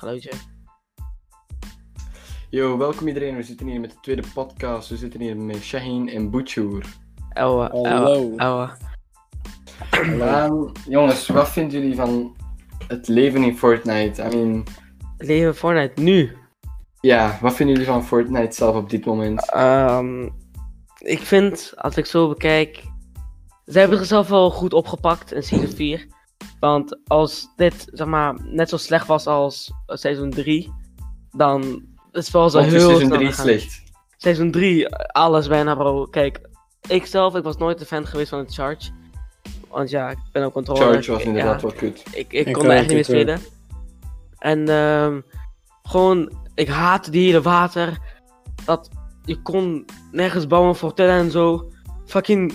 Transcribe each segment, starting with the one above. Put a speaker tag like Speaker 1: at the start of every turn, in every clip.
Speaker 1: geluidje.
Speaker 2: Yo, welkom iedereen. We zitten hier met de tweede podcast. We zitten hier met Shaheen en Butchour.
Speaker 1: Elwa,
Speaker 3: Hallo.
Speaker 1: elwa.
Speaker 2: Ehm, jongens, wat vinden jullie van het leven in Fortnite? I mean,
Speaker 1: Leven Fortnite nu.
Speaker 2: ja, wat vinden jullie van Fortnite zelf op dit moment?
Speaker 1: Ehm, ik vind, als ik zo bekijk, ze hebben zichzelf wel goed opgepakt in season 4. Want als dit, zeg maar, net zo slecht was als eh, seizoen 3, dan is het wel zo
Speaker 2: Want
Speaker 1: heel
Speaker 2: is seizoen
Speaker 1: snel
Speaker 2: 3
Speaker 1: gegaan.
Speaker 2: slecht.
Speaker 1: Seizoen 3, alles bijna bro. Kijk, ik zelf, ik was nooit een fan geweest van het Charge. Want ja, ik ben ook controller.
Speaker 2: Charge was
Speaker 1: Ja,
Speaker 2: inderdaad wel kut.
Speaker 1: Ik, ik
Speaker 3: Ik
Speaker 1: kon er echt niet meer
Speaker 3: ook.
Speaker 1: spelen. En ehm, gewoon, ik haatte die hele water. Dat je kon nergens bouwen voor tellen en zo. Fucking,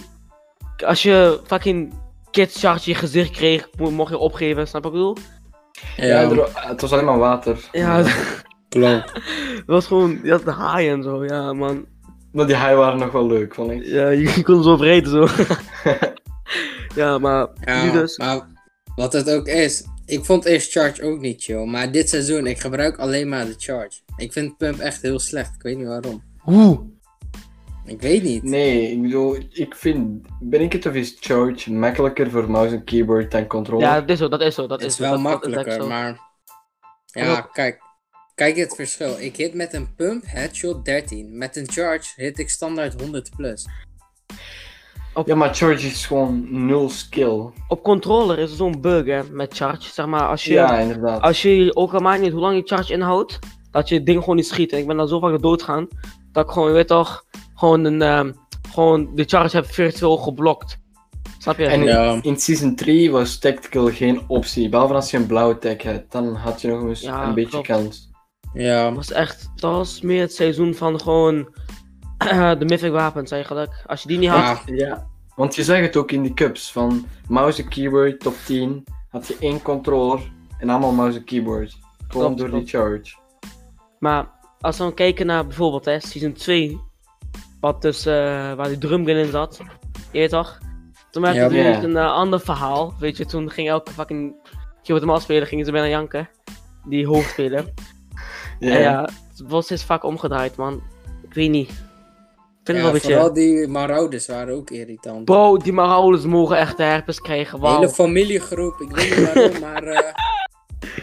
Speaker 1: als je fucking kids charge je gezicht kreeg, mo- mocht je opgeven, snap je wat ik bedoel?
Speaker 2: Ja,
Speaker 3: Ja,
Speaker 2: het was alleen maar water.
Speaker 1: Ja, het
Speaker 3: klopt.
Speaker 1: was gewoon, je had de haaien en zo, ja man.
Speaker 2: Maar die high waren nog wel leuk, vond ik.
Speaker 1: Ja, je kon zo vreten zo. ja, maar
Speaker 3: Ja,
Speaker 1: nu dus.
Speaker 3: maar wat het ook is, ik vond eerst Charge ook niet chill, maar dit seizoen, ik gebruik alleen maar de Charge. Ik vind Pump echt heel slecht, ik weet niet waarom.
Speaker 1: Oeh.
Speaker 3: Ik weet niet.
Speaker 2: Nee, ik bedoel, ik vind, ben ik het of is Charge makkelijker voor mouse en keyboard dan controller?
Speaker 1: Ja, dat is zo, dat is zo. Dat
Speaker 3: het
Speaker 1: is
Speaker 3: wel
Speaker 1: dat- dat is
Speaker 3: makkelijker, maar...
Speaker 1: En
Speaker 3: Ja, kijk. Kijk het verschil. Ik hit met een Pump headshot 13. Met een Charge hit ik standaard 100 plus.
Speaker 2: Ja, maar Charge is gewoon nul skill.
Speaker 1: Op controller is er zo'n bug hè, met charge. Zeg maar, als je,
Speaker 2: Ja, inderdaad.
Speaker 1: als je ook al maakt niet hoe lang je charge inhoudt, dat je het ding gewoon niet schiet. En ik ben dan zo vaak doodgaan, dat ik gewoon, je weet toch, gewoon, een, ehm, gewoon de charge heb virtueel geblokt. Snap je?
Speaker 2: En in,
Speaker 3: Ja.
Speaker 2: in season 3 was tactical geen optie. Behalve als je een blauwe tag had, dan had je nog eens
Speaker 1: Ja,
Speaker 2: een beetje
Speaker 1: klopt.
Speaker 2: kans.
Speaker 3: Ja.
Speaker 1: Dat was echt, dat was meer het seizoen van gewoon de mythic wapens eigenlijk. Als je die niet had,
Speaker 3: Ja,
Speaker 2: Ja. Want je zag het ook in die cups van mouse en keyboard top 10 had je één controller en allemaal mouse en keyboard. Gewoon
Speaker 1: Klopt,
Speaker 2: door die charge.
Speaker 1: Maar als we dan kijken naar bijvoorbeeld hè, season 2, wat dus, eh, waar die drum gun in zat, toch? Toen werd het
Speaker 2: ja.
Speaker 1: een eh, ander verhaal, weet je, toen ging elke fucking hem afspelen, gingen ze bijna janken, die hoofdspeler.
Speaker 2: Ja.
Speaker 1: En ja, het was steeds vaak omgedraaid man, ik weet niet. Ik vind
Speaker 3: ja,
Speaker 1: wel een
Speaker 3: vooral
Speaker 1: beetje...
Speaker 3: die marauders waren ook irritant.
Speaker 1: Bro, die Marauders mogen echt de herpes krijgen, wauw.
Speaker 3: hele familiegroep, ik weet niet waarom, maar eh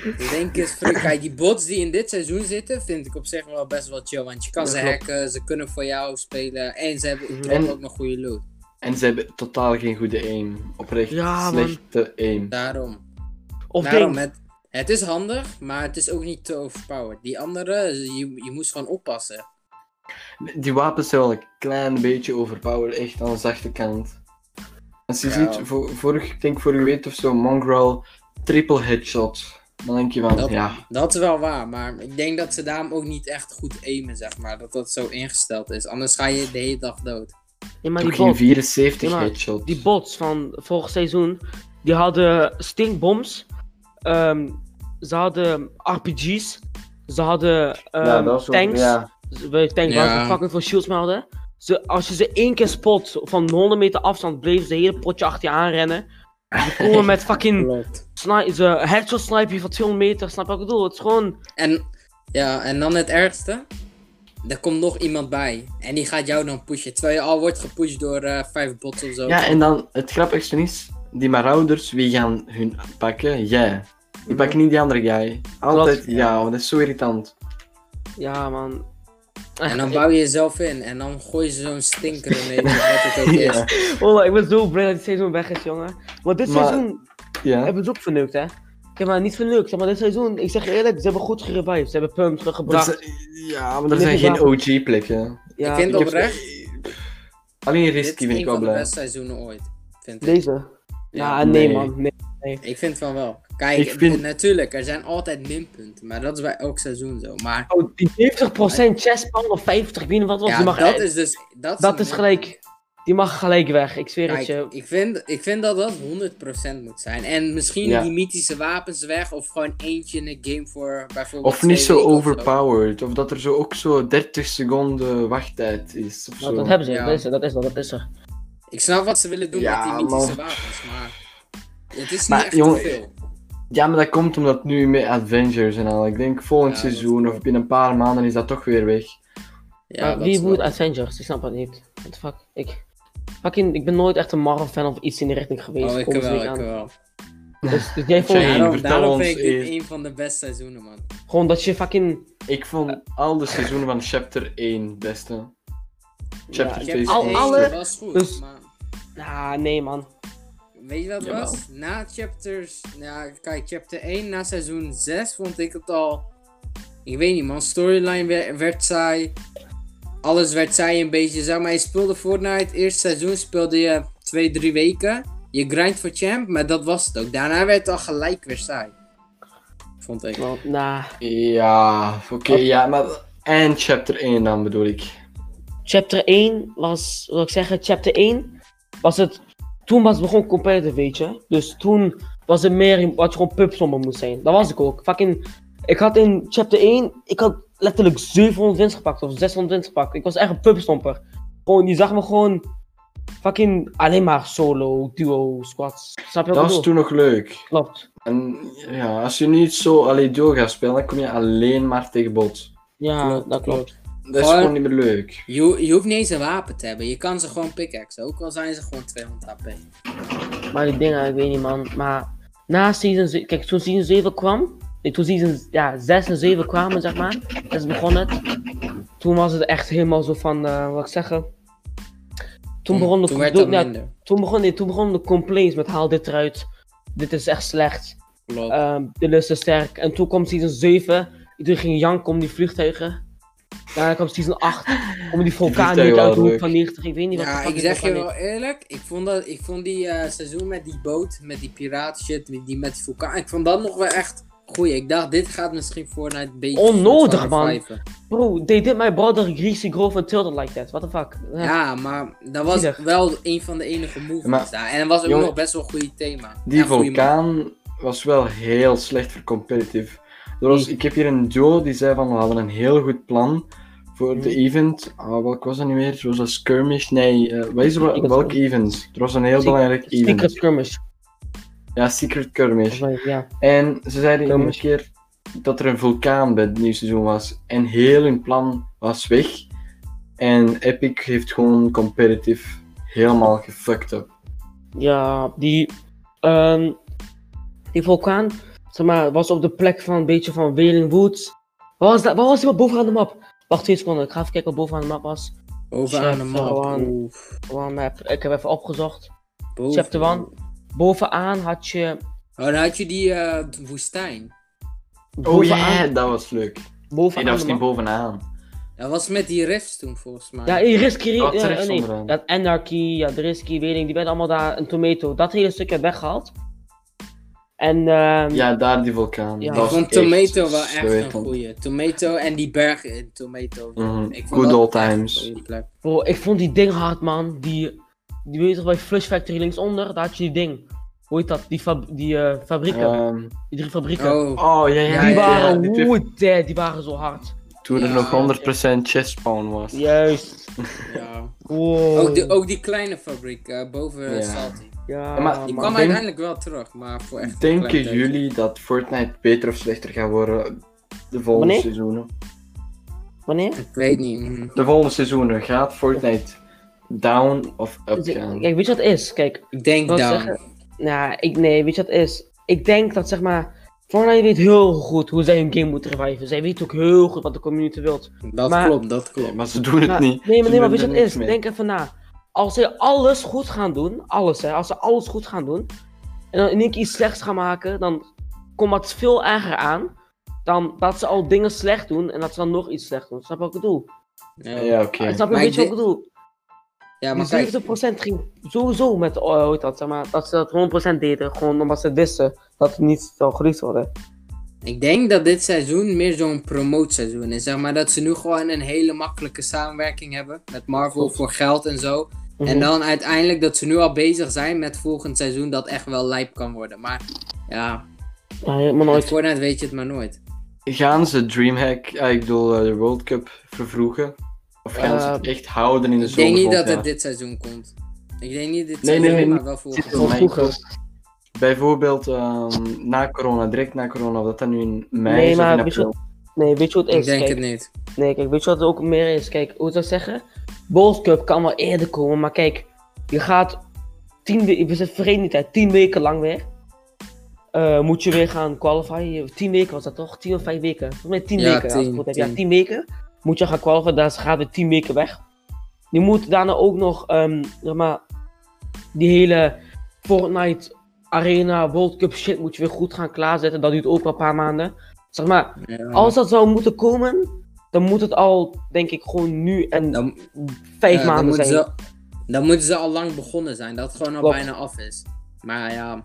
Speaker 3: ik denk eens free. Kijk, die bots die in dit seizoen zitten, vind ik op zich wel best wel chill. Want je kan ze
Speaker 1: klopt.
Speaker 3: hacken, ze kunnen voor jou spelen en ze hebben en
Speaker 2: En-
Speaker 3: ook nog goede loot.
Speaker 2: En ze hebben totaal geen goede aim. Oprecht
Speaker 1: Ja, man.
Speaker 2: slechte aim.
Speaker 3: Daarom.
Speaker 1: Of
Speaker 3: Daarom,
Speaker 1: ding,
Speaker 3: het, het is handig, maar het is ook niet te overpowered. Die andere, je, je moest gewoon oppassen.
Speaker 2: Die wapens zijn wel een klein beetje overpowered, echt aan de zachte kant. Als je
Speaker 3: Ja.
Speaker 2: ziet, voor, vorig, ik denk vorige week of zo, Mongrel, triple headshot. Dan denk je van,
Speaker 3: Dat-
Speaker 2: ja,
Speaker 3: Dat is wel waar, maar ik denk dat ze daarom ook niet echt goed aimen, zeg maar. Dat dat zo ingesteld is. Anders ga je de hele dag dood.
Speaker 1: ja, maar die
Speaker 2: geen
Speaker 1: bot,
Speaker 2: 74
Speaker 1: Ja, maar die bots van vorig seizoen, die hadden stinkbombs, ehm, ze hadden RPG's, ze hadden ehm,
Speaker 2: ja, dat is ook-
Speaker 1: tanks,
Speaker 2: Ja.
Speaker 1: tanks waar
Speaker 3: Ja.
Speaker 1: ze fucking veel shields mee hadden. Ze, als je ze één keer spot van 100 meter afstand, bleven ze hele potje achter je aanrennen. Die komen met fucking. Sni ze headshot snipen van 200 meter, snap je wat ik bedoel? Het is gewoon,
Speaker 3: En, ja, en dan het ergste. Er komt nog iemand bij. En die gaat jou dan pushen. Terwijl je al wordt gepusht door eh, vijf bots of zo.
Speaker 2: Ja, en dan het grappigste is, die marauders, wie gaan hun pakken? Jij. Die pakken niet die andere guy. Altijd ja, want dat is zo irritant.
Speaker 1: ja man.
Speaker 3: En dan bouw je jezelf in. En dan gooi je zo'n stinker in wat het ook is.
Speaker 2: Ja.
Speaker 1: Oh, ik ben zo blij dat dit seizoen weg is, jongen. Want dit
Speaker 2: Maar-
Speaker 1: seizoen
Speaker 2: Ja.
Speaker 1: hebben ze ook verneukt, hè? Ik heb maar niet verneukt, zeg maar dit seizoen, ik zeg je eerlijk, ze hebben goed gerevived. Ze hebben pumps
Speaker 2: Er
Speaker 1: teruggebracht.
Speaker 2: zijn- ja, maar er
Speaker 1: Dit
Speaker 2: zijn
Speaker 1: is
Speaker 2: geen. OG-plekken.
Speaker 1: Ja,
Speaker 3: ik vind oprecht.
Speaker 2: Alleen
Speaker 3: Dit
Speaker 2: Risky
Speaker 3: is
Speaker 2: vind
Speaker 3: een
Speaker 2: ik wel
Speaker 3: van de
Speaker 2: blij.
Speaker 3: beste seizoenen ooit. Vind ik.
Speaker 1: deze. Ja,
Speaker 3: Ja,
Speaker 1: nee,
Speaker 2: nee.
Speaker 1: man. Nee.
Speaker 3: Ik vind van wel. Kijk,
Speaker 2: Ik vind-
Speaker 3: natuurlijk, er zijn altijd minpunten. Maar dat is bij elk seizoen zo. Maar
Speaker 1: Oh, die 70% chestpower of 50, ik weet niet wat het was.
Speaker 3: ja,
Speaker 1: die mag,
Speaker 3: dat is dus. Dat is,
Speaker 1: dat
Speaker 3: een
Speaker 1: is gelijk. Die mag gelijk weg, ik zweer het je.
Speaker 3: ik vind, ik vind dat dat 100% moet zijn. En misschien
Speaker 2: Ja.
Speaker 3: die mythische wapens weg, of gewoon eentje in een game voor bijvoorbeeld.
Speaker 2: Of niet zo overpowered. Of dat er zo ook zo 30 seconden wachttijd is. Of
Speaker 1: Nou,
Speaker 2: zo.
Speaker 1: dat hebben ze,
Speaker 3: Ja.
Speaker 1: dat is er, dat is er, dat is er.
Speaker 3: Ik snap wat ze willen doen
Speaker 2: Ja,
Speaker 3: met die mythische
Speaker 2: man.
Speaker 3: wapens, maar. Het is niet echt
Speaker 2: jongen,
Speaker 3: te veel.
Speaker 2: Ja, maar dat komt omdat nu met Avengers en al. Ik denk volgend seizoen of binnen een paar maanden is dat toch weer weg.
Speaker 3: Ja,
Speaker 1: Maar wie moet Avengers? Ik snap het niet. What the fuck? Ik, fucking, ik ben nooit echt een Marvel fan of iets in die richting geweest.
Speaker 3: Oh, ik
Speaker 1: Komt
Speaker 3: wel, ik
Speaker 1: aan.
Speaker 3: wel.
Speaker 1: Dus, dus jij vond
Speaker 2: Shane,
Speaker 3: Daarom, daarom vind ik dit een van de beste seizoenen, man.
Speaker 1: gewoon dat je fucking...
Speaker 2: Ik vond al de seizoenen van Chapter 1 het beste. Chapter
Speaker 1: Ja,
Speaker 2: 2 is
Speaker 1: al- alle-
Speaker 3: was goed,
Speaker 1: dus-
Speaker 3: maar...
Speaker 1: Ah, nee man.
Speaker 3: Weet je wat het
Speaker 2: Jawel.
Speaker 3: was? Na chapters... Ja, kijk, chapter 1 na seizoen 6 vond ik het al... Ik weet niet, man. Storyline werd, werd saai. Alles werd saai een beetje. Zeg maar, je speelde Fortnite. Eerste seizoen speelde je 2, 3 weken. Je grind voor champ, maar dat was het ook. Daarna werd het al gelijk weer saai. Vond ik.
Speaker 1: Want, nah.
Speaker 2: Ja, oké, ja, maar... En Chapter 1 dan bedoel ik.
Speaker 1: Chapter 1 was, wil ik zeggen, chapter 1 was het. Toen was het begon competitive, weet je. Dus toen was het meer wat je gewoon pubstommer moest zijn. Dat was ik ook. Fucking, ik had in chapter 1, ik had letterlijk 700 wins gepakt of 600 wins gepakt. Ik was echt een pubstomper. Gewoon, die zag me gewoon fucking alleen maar solo, duo, squads. Snap je wat
Speaker 2: Dat was toen nog leuk.
Speaker 1: Klopt.
Speaker 2: En ja, als je niet zo alleen duo gaat spelen, dan kom je alleen maar tegen bots.
Speaker 1: Ja, dat klopt.
Speaker 2: Dat is
Speaker 3: Gewoon-
Speaker 2: gewoon niet meer leuk.
Speaker 3: Je, je hoeft niet eens een wapen te hebben. Je kan ze gewoon pickaxen. Ook al zijn ze gewoon 200 HP.
Speaker 1: Maar die dingen, ik weet niet man. Maar na season 7, kijk, toen season 7 kwam, toen season ja, 6 en 7 kwamen, zeg maar, dus begon het. Toen was het echt helemaal zo van, eh, wat ik zeggen. Toen begon de,
Speaker 3: Toen werd
Speaker 1: toen, ja, toen begon, nee, toen begon de complaints met haal dit eruit. Dit is echt slecht. Ehm de lust is sterk. En toen kwam season 7. Iedereen ging janken om die vliegtuigen. Daarna kwam season 8. Om die vulkaan niet uit de hoek van 90. Ik weet niet wat
Speaker 3: Ja, ik
Speaker 1: die
Speaker 3: zeg je wel eerlijk, ik vond, dat, ik vond die eh, seizoen met die boot, met die piraten shit, die, die met die vulkaan, ik vond dat nog wel echt goeie. Ik dacht, dit gaat misschien Fortnite een beetje...
Speaker 1: Onnodig, man. Bro, they did my brother Greasy Grove and tilted like that. What the fuck?
Speaker 3: Ja, maar dat was wel een van de enige movements
Speaker 2: Maar-
Speaker 3: daar. En dat was ook
Speaker 2: Jongen,
Speaker 3: nog best wel een goede thema.
Speaker 2: Die vulkaan was wel heel slecht voor competitive. Er was, ik heb hier een duo die zei van we hadden een heel goed plan voor de
Speaker 1: Mhm.
Speaker 2: event. Ah, welk was dat nu weer? Zoals een skirmish? Nee, eh, wat is er, welk event? Er was een heel
Speaker 1: Secret-
Speaker 2: belangrijk event.
Speaker 1: Secret skirmish.
Speaker 2: Ja, Secret Skirmish.
Speaker 1: Ja.
Speaker 2: En ze zeiden in een keer dat er een vulkaan bij het nieuwe seizoen was. En heel hun plan was weg. En Epic heeft gewoon competitive helemaal gefucked up.
Speaker 1: Ja, die, ehm, die vulkaan, zeg maar, was op de plek van een beetje van Wailing Woods. Wat was dat? Wat was die bovenaan de map? Wacht twee seconden, ik ga even kijken wat bovenaan de map was.
Speaker 3: Bovenaan de map.
Speaker 1: one. Gewoon, heb- ik heb even opgezocht.
Speaker 3: Boven-
Speaker 1: Chapter 1. Bovenaan had je.
Speaker 3: Oh, dan had je die eh, woestijn.
Speaker 2: Oh
Speaker 1: Bovenaan,
Speaker 2: ja, dat was leuk. Nee,
Speaker 1: bovenaan
Speaker 2: dat was niet bovenaan.
Speaker 3: Dat was met die rifts toen volgens mij.
Speaker 1: Ja, Risky,
Speaker 2: Wat
Speaker 1: ja,
Speaker 2: rechts
Speaker 1: nee, dat Anarchy, ja, de Risky, weet ik, die werden allemaal daar een tomato. Dat hele stukje weggehaald. En ehm,
Speaker 2: Ja, daar die vulkaan.
Speaker 1: Ja.
Speaker 2: Dat
Speaker 3: ik
Speaker 2: was
Speaker 3: vond
Speaker 2: echt
Speaker 3: Tomato wel echt een goeie. Tomato en die berg in Tomato.
Speaker 2: Mhm.
Speaker 3: Ik vond
Speaker 2: Good old times.
Speaker 1: bro, ik vond die ding hard, man. Die, die weet je toch bij Flush Factory linksonder, daar had je die ding. Hoe heet dat? Die, fab die eh, fabrieken.
Speaker 2: Ehm,
Speaker 1: die drie fabrieken.
Speaker 3: Oh,
Speaker 2: oh ja, ja,
Speaker 1: die
Speaker 3: ja,
Speaker 1: waren,
Speaker 2: die twee-
Speaker 1: hoe dead, die waren zo hard.
Speaker 2: Toen er
Speaker 3: Ja,
Speaker 2: nog 100% chest spawn was.
Speaker 1: Juist.
Speaker 3: ja.
Speaker 1: Wow.
Speaker 3: Ook, die, ook die kleine fabriek eh, boven
Speaker 2: Ja.
Speaker 3: Salty.
Speaker 1: Ja,
Speaker 2: Ja, maar
Speaker 3: Die
Speaker 2: Ik
Speaker 3: kwam uiteindelijk wel terug, maar voor echt
Speaker 2: Denken jullie dat Fortnite beter of slechter gaat worden de volgende
Speaker 1: Wanneer?
Speaker 2: seizoenen?
Speaker 1: Wanneer?
Speaker 3: Ik weet niet.
Speaker 2: De volgende seizoenen gaat Fortnite down of up
Speaker 1: Dus,
Speaker 2: gaan?
Speaker 1: Kijk, weet je wat het is? Kijk,
Speaker 3: Ik denk down.
Speaker 1: zeggen? nou, ik, nee, weet je wat het is? Ik denk dat, zeg maar, Fortnite weet heel goed hoe zij hun game moeten reviven. Zij weten ook heel goed wat de community wilt.
Speaker 3: Dat
Speaker 1: Maar-
Speaker 3: klopt, dat klopt.
Speaker 2: maar ze doen het
Speaker 1: Maar-
Speaker 2: niet.
Speaker 1: Nee, maar,
Speaker 2: Ze
Speaker 1: nee, maar weet je wat het is?
Speaker 2: mee.
Speaker 1: Denk even na. Als zij alles goed gaan doen, alles hè, als ze alles goed gaan doen, en dan in één keer iets slechts gaan maken, dan komt het veel erger aan dan dat ze al dingen slecht doen en dat ze dan nog iets slecht doen. Snap je wat ik bedoel?
Speaker 3: Ja,
Speaker 2: Ja, oké.
Speaker 1: Snap je een beetje wat ik bedoel?
Speaker 3: Ja, maar
Speaker 1: Die
Speaker 3: kijk,
Speaker 1: 70% ging sowieso met, oh, hoe heet dat, zeg maar, dat ze dat 100% deden, gewoon omdat ze wisten dat het niet zou geleased worden.
Speaker 3: ik denk dat dit seizoen meer zo'n promoteseizoen is. Zeg maar dat ze nu gewoon een hele makkelijke samenwerking hebben met Marvel voor geld en zo.
Speaker 1: Mhm.
Speaker 3: En dan uiteindelijk dat ze nu al bezig zijn met volgend seizoen dat echt wel lijp kan worden. Maar ja,
Speaker 1: Ja, helemaal
Speaker 3: met
Speaker 1: nooit.
Speaker 3: Fortnite weet je het maar nooit.
Speaker 2: Gaan ze Dreamhack, ah, ik bedoel eh, de World Cup, vervroegen? Of gaan ze het
Speaker 1: Eh,
Speaker 2: echt houden in de
Speaker 3: Ik
Speaker 2: zomer?
Speaker 3: denk niet dat het dit seizoen komt. Ik denk niet dit
Speaker 2: Nee, nee,
Speaker 3: seizoen,
Speaker 2: nee,
Speaker 3: maar wel volgend
Speaker 2: bijvoorbeeld ehm, na corona, direct na corona, of dat dat nu in mei
Speaker 1: Nee,
Speaker 2: is of
Speaker 1: maar
Speaker 2: in
Speaker 1: weet je
Speaker 2: april.
Speaker 1: Nee, weet je wat het
Speaker 3: Ik
Speaker 1: is?
Speaker 3: denk
Speaker 1: Kijk,
Speaker 3: het niet.
Speaker 1: Nee, kijk, weet je wat het ook meer is? Kijk, hoe zou ik zeggen? World Cup kan wel eerder komen, maar kijk, je gaat tien weken, we vergeten niet, hè, tien weken lang weer. eh, moet je weer gaan qualifyen. Tien weken was dat toch? Tien of vijf weken? Volgens mij tien
Speaker 3: Ja,
Speaker 1: weken, als ik
Speaker 3: tien,
Speaker 1: het goed heb. Ja,
Speaker 3: tien.
Speaker 1: tien weken moet je gaan qualifyen, daar gaat weer tien weken weg. Je moet daarna ook nog, ehm, zeg maar, die hele Fortnite Arena World Cup shit moet je weer goed gaan klaarzetten. Dat duurt ook wel een paar maanden. Zeg maar,
Speaker 3: Ja.
Speaker 1: als dat zou moeten komen, dan moet het al, denk ik, gewoon nu en
Speaker 3: dan,
Speaker 1: vijf
Speaker 3: dan
Speaker 1: maanden zijn.
Speaker 3: Ze, dan moeten ze al lang begonnen zijn, dat het gewoon al
Speaker 1: Klopt.
Speaker 3: bijna af is. Maar ja,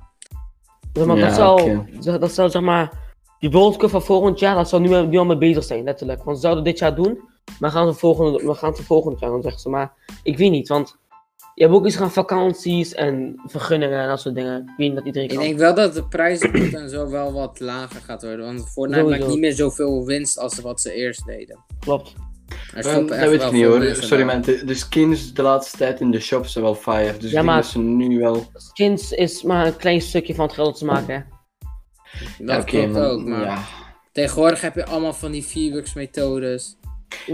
Speaker 1: Zeg maar,
Speaker 2: Ja,
Speaker 1: dat, zou, dat zou, zeg maar, die World Cup van volgend jaar, dat zou nu, nu al mee bezig zijn, letterlijk. Want ze zouden dit jaar doen, maar gaan ze volgende, we gaan ze volgend jaar, dan zeggen ze. Maar ik weet niet, want je hebt ook iets van vakanties en vergunningen en dat soort dingen. Ik weet niet dat iedereen
Speaker 3: ik
Speaker 1: kan.
Speaker 3: denk wel dat de prijzenpot en zo wel wat lager gaat worden. Want Fortnite
Speaker 1: Sowieso.
Speaker 3: maakt niet meer zoveel winst als wat ze eerst deden.
Speaker 1: Klopt.
Speaker 2: Dat weet ik niet hoor. Sorry man, de, de skins de laatste tijd in de shops zijn wel fire. Dus
Speaker 1: Ja,
Speaker 2: ik denk
Speaker 1: maar-
Speaker 2: dat ze nu wel...
Speaker 1: Skins is maar een klein stukje van het geld dat ze maken, hè.
Speaker 3: Dat klopt ook, maar
Speaker 2: ja.
Speaker 3: tegenwoordig heb je allemaal van die V-Bucks methodes.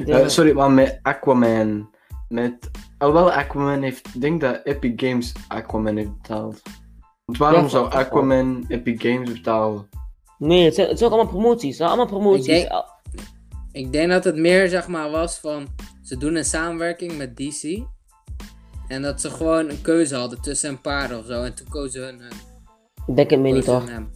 Speaker 2: Eh, sorry, maar met Aquaman. Met... Alhoewel Aquaman heeft... Ik denk dat Epic Games Aquaman heeft betaald. Want waarom
Speaker 1: Ja,
Speaker 2: zou. Aquaman Epic Games betalen?
Speaker 1: Nee, het zijn, het zijn ook allemaal promoties. Het zijn allemaal promoties.
Speaker 3: Ik denk-
Speaker 1: Al-
Speaker 3: Ik denk dat het meer zeg maar was van ze doen een samenwerking met DC. En dat ze gewoon een keuze hadden tussen een paar of zo. En toen kozen hun, hun
Speaker 1: Ik denk het meer niet, toch?
Speaker 3: hem.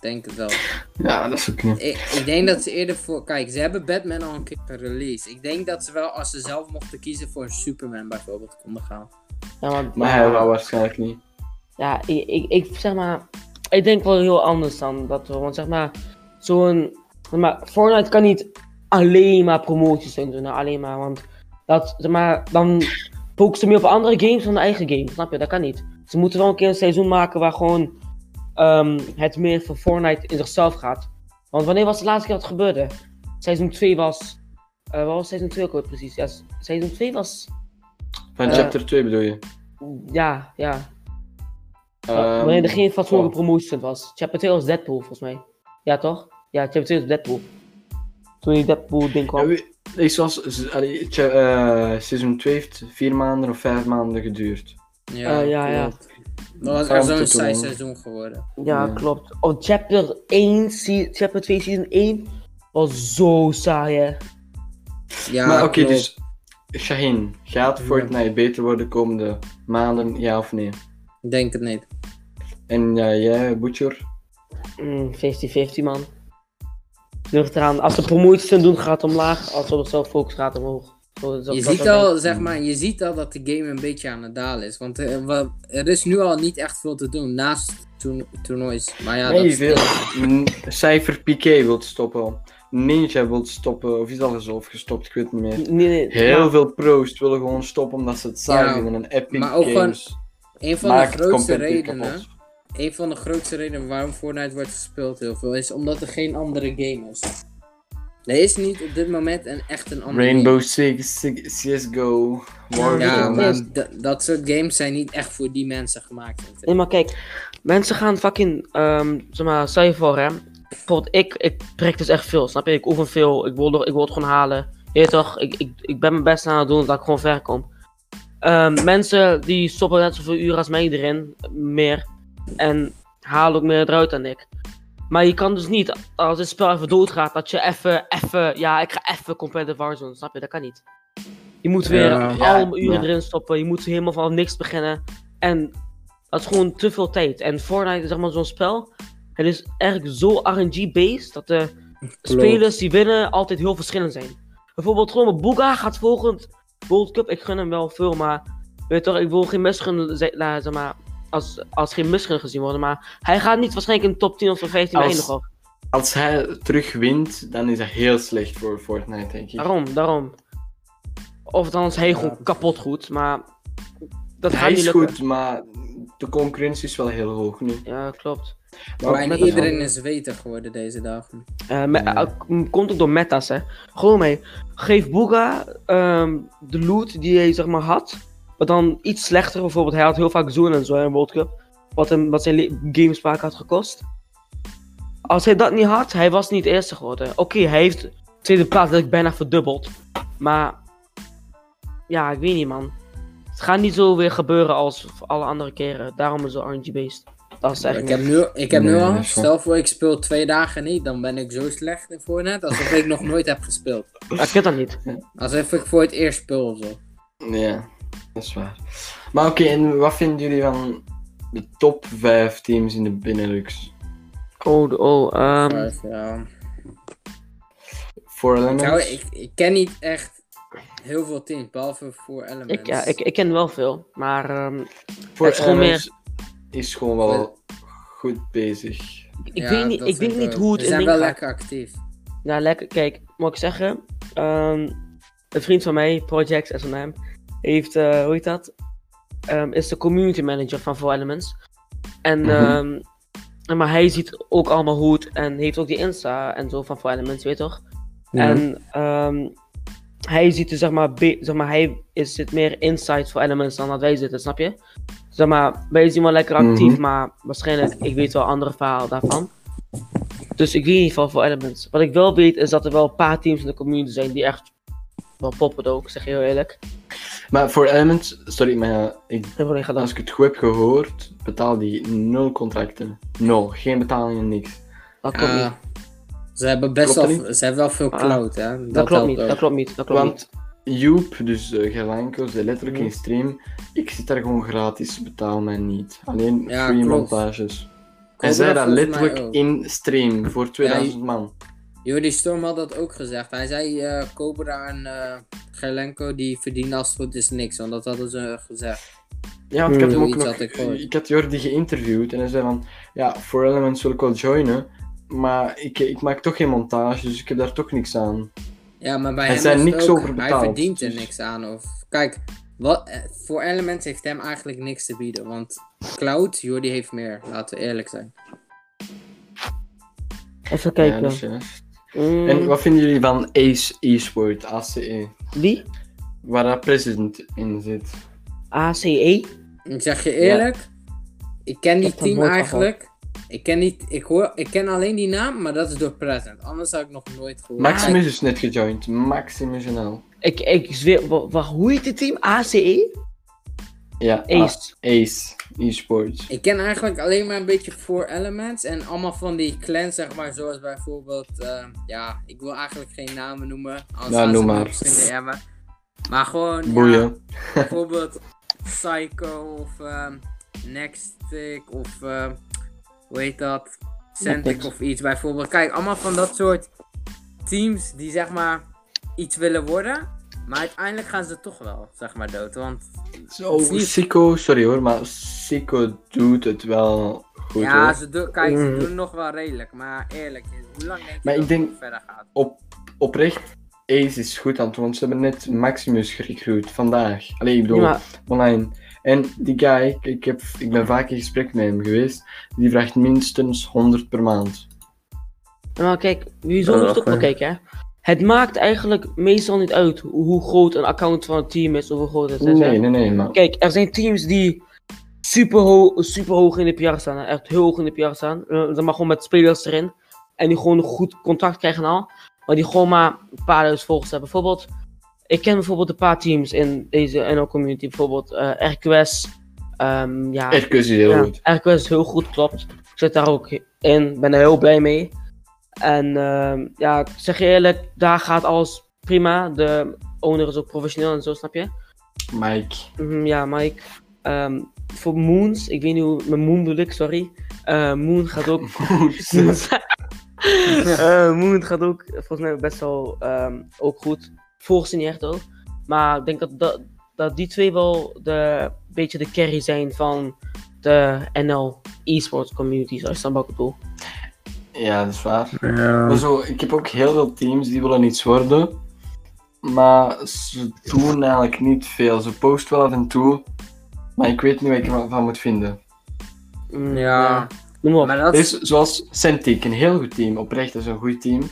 Speaker 3: Ik Denk het wel.
Speaker 2: Ja, dat is ook niet.
Speaker 3: Ik, ik denk dat ze eerder voor. Kijk, ze hebben Batman al een keer gereleased. Ik denk dat ze wel, als ze zelf mochten kiezen voor een Superman bijvoorbeeld, konden gaan.
Speaker 1: Ja, maar,
Speaker 2: Maar hij wou waarschijnlijk niet.
Speaker 1: Ja, ik, ik, ik zeg maar, ik denk wel heel anders dan dat we, want zeg maar, zo'n, zeg maar, Fortnite kan niet alleen maar promoties doen, nou, alleen maar, want dat, zeg maar, dan focussen ze meer op andere games dan de eigen game, snap je, dat kan niet. Ze moeten wel een keer een seizoen maken waar gewoon ehm, het meer voor Fortnite in zichzelf gaat. Want wanneer was de laatste keer dat het gebeurde? Seizoen 2 was, eh wat was seizoen 2 ook weer precies? Ja, seizoen 2 was,
Speaker 2: Van
Speaker 1: Eh,
Speaker 2: chapter 2 bedoel je?
Speaker 1: ja, ja,
Speaker 2: Ehm,
Speaker 1: Wanneer er geen fatsoenlijke
Speaker 2: goh.
Speaker 1: promoties was. Chapter 2 was Deadpool, volgens mij. Ja, toch? Ja, Chapter 2 was Deadpool. Toen die Deadpool ding
Speaker 2: Ja,
Speaker 1: kwam.
Speaker 2: wie- ik z- allee, eh, seizoen 2 heeft vier maanden of vijf maanden geduurd.
Speaker 1: Eh, ja, ja.
Speaker 3: Dat was zo'n saai seizoen geworden.
Speaker 1: Ja,
Speaker 2: Ja.
Speaker 1: klopt. Oh, chapter 1, se- chapter 2, season 1 was zo saai, hè.
Speaker 3: Ja,
Speaker 2: maar oké, dus Shaheen, gaat
Speaker 3: Ja.
Speaker 2: Fortnite beter worden de komende maanden, ja of nee?
Speaker 3: Ik denk het niet.
Speaker 2: En ja, jij, Butcher?
Speaker 1: Mm, 50-50, man. Ligt eraan. Als de promoties doen, gaat het omlaag. Als op zelf focus gaat het omhoog. Zo,
Speaker 3: Je ziet al, zeg maar, je ziet al dat de game een beetje aan het dalen is. Want eh, er is nu al niet echt veel te doen naast toern- toernoois. Maar ja,
Speaker 2: nee,
Speaker 3: dat
Speaker 2: veel. Cypher PK wilt stoppen. Ninja wilt stoppen, of is al zo of gestopt, ik weet het niet meer.
Speaker 1: Nee, nee,
Speaker 2: Heel
Speaker 1: maar-
Speaker 2: veel pro's willen gewoon stoppen omdat ze het saai
Speaker 3: Ja,
Speaker 2: vinden. En Epic
Speaker 3: maar ook
Speaker 2: Games
Speaker 3: Een van de grootste redenen,
Speaker 2: kapot.
Speaker 3: een van de grootste redenen waarom Fortnite wordt gespeeld heel veel, is omdat er geen andere game is. Er is niet op dit moment een echt een andere
Speaker 2: Rainbow Six, Six- CSGO. Warzone.
Speaker 3: Ja, maar
Speaker 1: Yes.
Speaker 3: d- dat soort games zijn niet echt voor die mensen gemaakt.
Speaker 1: Nee, maar kijk, mensen gaan fucking, ehm zeg maar, stel je voor, hè. Bijvoorbeeld, ik, ik practice echt veel, snap je? Ik oefen veel, ik wil, ik wil het gewoon halen. Je weet toch, ik, ik, ik ben mijn best aan het doen dat ik gewoon ver kom. Ehm, mensen die stoppen net zoveel uren als mij erin, meer. En halen ook meer eruit dan ik. Maar je kan dus niet, als het spel even doodgaat, dat je even, even, ja, ik ga even competitive Warzone, snap je? Dat kan niet. Je moet weer
Speaker 3: Ja.
Speaker 1: allemaal uren
Speaker 2: Ja.
Speaker 1: erin stoppen, je moet helemaal van niks beginnen. En dat is gewoon te veel tijd. En Fortnite is zeg maar zo'n spel. Het is eigenlijk zo RNG-based dat de spelers die winnen altijd heel verschillend zijn. Bijvoorbeeld gewoon met Booga gaat volgend World Cup. Ik gun hem wel veel, maar weet toch, ik wil geen misgun, ze- nou, zeg maar, als, als geen misgun gezien worden. Maar hij gaat niet waarschijnlijk in de top 10 of top 15
Speaker 2: Als-
Speaker 1: eindigen. hoor.
Speaker 2: Als hij terug wint, dan is dat heel slecht voor Fortnite, denk ik.
Speaker 1: Daarom, daarom. Of dan is hij
Speaker 3: Ja.
Speaker 1: gewoon kapot goed, maar dat
Speaker 2: Hij
Speaker 1: niet
Speaker 2: is goed, maar de concurrentie is wel heel hoog nu.
Speaker 1: Ja, klopt.
Speaker 2: Maar
Speaker 3: Bijna iedereen is beter geworden deze dagen.
Speaker 1: Eh, me-
Speaker 2: Ja.
Speaker 1: eh, komt ook door metas, hè. Gewoon mee. Geef Booga ehm, de loot die hij zeg maar had. Maar dan iets slechter. Bijvoorbeeld, hij had heel vaak zoen en zo in World Cup. wat, hem, wat zijn le- gamesmaak had gekost. Als hij dat niet had, hij was niet eerste geworden. Oké, hij heeft de tweede plaats dat ik bijna verdubbeld. Maar ja, ik weet niet man. Het gaat niet zo weer gebeuren als alle andere keren. Daarom is het RNG-based. Dat is echt
Speaker 3: Ik heb nu, ik heb nu al, stel voor ik speel twee dagen niet, dan ben ik zo slecht in Fortnite alsof ik nog nooit heb gespeeld.
Speaker 1: Ik ken dat niet.
Speaker 3: Alsof ik voor het eerst speel of zo.
Speaker 2: Ja, dat is waar. Maar oké, en wat vinden jullie van de top 5 teams in de Benelux?
Speaker 1: Oh, de- oh, ehm,
Speaker 3: Vijf, ja.
Speaker 2: Four Elements?
Speaker 3: Nou, ik, ik ken niet echt heel veel teams, behalve voor Elements.
Speaker 1: ik, ja, ik, ik ken wel veel. Maar ehm, is gewoon
Speaker 2: Elements is gewoon wel goed bezig.
Speaker 1: ik,
Speaker 3: Ja,
Speaker 1: weet niet, ik weet niet hoe het
Speaker 3: Ze
Speaker 1: in
Speaker 3: zijn wel
Speaker 1: gaat.
Speaker 3: lekker actief.
Speaker 1: Ja, lekker. Kijk, moet ik zeggen. ehm, een vriend van mij, Project naam, heeft, eh, hoe heet dat? Ehm, is de community manager van Four Elements. En, en maar hij ziet ook allemaal het en heeft ook die Insta en zo van Four Elements, weet je toch? En ehm, hij ziet dus, zeg maar, zeg maar, hij is, zit meer inside voor Elements dan dat wij zitten, snap je? Zeg maar, wij zien wel lekker actief,
Speaker 2: Mhm.
Speaker 1: maar waarschijnlijk, ik weet wel andere verhaal daarvan. Dus ik weet in ieder geval voor Elements. Wat ik wel weet, is dat er wel een paar teams in de community zijn die echt wel poppen ook, zeg je heel eerlijk.
Speaker 2: Maar Four Elements, sorry, maar ja, ik, als ik het goed heb gehoord, betaal die nul contracten. Nul, geen betalingen, niks.
Speaker 1: Dat klopt
Speaker 3: Ja,
Speaker 1: niet.
Speaker 3: ze hebben best wel, ze hebben wel veel
Speaker 1: Ah,
Speaker 3: cloud, hè. Dat,
Speaker 1: Dat klopt niet,
Speaker 3: ook.
Speaker 1: dat klopt niet, dat klopt niet.
Speaker 2: Want Joep, dus uh, Gerlanko, zei letterlijk in stream, ik zit daar gewoon gratis, betaal mij niet. Alleen
Speaker 3: Ja,
Speaker 2: free
Speaker 3: klopt.
Speaker 2: montages. Hij zei dat letterlijk in stream voor 2000 man.
Speaker 3: Jordi Storm had dat ook gezegd. Hij zei eh Cobra en eh Gerlenko die verdienen als het goed is niks, want dat hadden ze gezegd.
Speaker 2: Ja, want ik had
Speaker 1: Hmm.
Speaker 2: hem ook nog,
Speaker 3: ik gehoord.
Speaker 2: ik had Jordi geïnterviewd en hij zei van, ja, voor Elements wil ik wel joinen, maar ik, ik maak toch geen montage, dus ik heb daar toch niks aan.
Speaker 3: Ja, maar bij
Speaker 2: Hij
Speaker 3: hem
Speaker 2: zei
Speaker 3: is het
Speaker 2: niks
Speaker 3: ook,
Speaker 2: over
Speaker 3: hij verdient er
Speaker 2: dus-
Speaker 3: niks aan. Of, kijk, wat, eh, voor Elements heeft hem eigenlijk niks te bieden, want Cloud, Jordi heeft meer, laten we eerlijk zijn.
Speaker 1: Even kijken. Mm,
Speaker 2: En wat vinden jullie van Ace Esport, ACE,
Speaker 1: Wie?
Speaker 2: waar dat president in zit?
Speaker 1: ACE?
Speaker 3: Ik zeg je eerlijk, ik ken die team eigenlijk. Ik ken, niet, ik, hoor, ik ken alleen die naam, maar dat is door Present. Anders had ik nog nooit gehoord.
Speaker 2: Maximus is net gejoind, Maximus NL.
Speaker 1: Ik, ik zweer, hoe heet het team? ACE?
Speaker 2: Ja,
Speaker 1: Ace.
Speaker 2: Ace Esports.
Speaker 3: Ik ken eigenlijk alleen maar een beetje Four Elements en allemaal van die clans, zeg maar, zoals bijvoorbeeld, eh, ja, ik wil eigenlijk geen namen noemen, anders
Speaker 2: Ja,
Speaker 3: gaan
Speaker 2: noem maar.
Speaker 3: DM'en. Maar gewoon, ja, bijvoorbeeld Psycho of Nextic of, ehm, hoe heet dat, Centric
Speaker 1: Nextix.
Speaker 3: of iets bijvoorbeeld. Kijk, allemaal van dat soort teams die, zeg maar, iets willen worden, maar uiteindelijk gaan ze toch wel, zeg maar, dood, want
Speaker 2: Zo,
Speaker 3: niet-
Speaker 2: Sico, sorry hoor, maar Sico doet het wel goed
Speaker 3: ja,
Speaker 2: hoor.
Speaker 3: ze doen, kijk, ze
Speaker 1: Mm.
Speaker 3: doen nog wel redelijk, maar eerlijk, hoe lang denk je
Speaker 2: Maar
Speaker 3: dat
Speaker 2: ik denk-
Speaker 3: het nog verder gaat?
Speaker 2: Op, oprecht, Ace is goed aan het doen, want ze hebben net Maximus gerecruit, vandaag. Allee, ik bedoel,
Speaker 1: Ja,
Speaker 2: online. En die guy, ik, heb, ik ben vaak in gesprek met hem geweest, die vraagt minstens 100 per maand.
Speaker 1: maar kijk, wie zo
Speaker 2: Ja,
Speaker 1: moet het ook wel
Speaker 2: oké.
Speaker 1: kijken, hè. Het maakt eigenlijk meestal niet uit hoe, groot een account van een team is of hoe groot het is.
Speaker 2: Nee, nee, nee, maar...
Speaker 1: Kijk, er zijn teams die super, ho super hoog in de PR staan. hè. Echt heel hoog in de PR staan. Eh, zeg maar gewoon met spelers erin. En die gewoon een goed contact krijgen en al. Maar die gewoon maar een paar duizend volgers hebben. Bijvoorbeeld, ik ken bijvoorbeeld een paar teams in deze NL community. Bijvoorbeeld eh RQS. ehm, ja,
Speaker 2: Echt is heel
Speaker 1: ja,
Speaker 2: goed.
Speaker 1: RQS is heel goed, klopt. Ik zit daar ook in. Ben er heel blij mee. En ehm, ja, ik zeg je eerlijk, daar gaat alles prima. De owner is ook professioneel en zo, snap je?
Speaker 2: Mike.
Speaker 1: Mhm, ja, Mike. Ehm, voor Moons, ik weet niet hoe. Mijn Moon bedoel ik, sorry. Eh, Moon gaat ook. Eh, Moon gaat ook volgens mij best wel ehm, ook goed. Volgens niet echt ook. Maar ik denk dat, dat, dat die twee wel de beetje de carry zijn van de NL esports community, zoals je dan ook bedoel.
Speaker 2: Ja, dat is waar. Maar zo, ik heb ook heel veel teams die willen iets worden, maar ze doen eigenlijk niet veel. Ze posten wel af en toe, maar ik weet niet wat ik ervan moet vinden.
Speaker 1: Mm,
Speaker 3: Ja,
Speaker 1: Noem maar op.
Speaker 3: maar dat
Speaker 2: Dus zoals Centic, een heel goed team, oprecht dat is een goed team.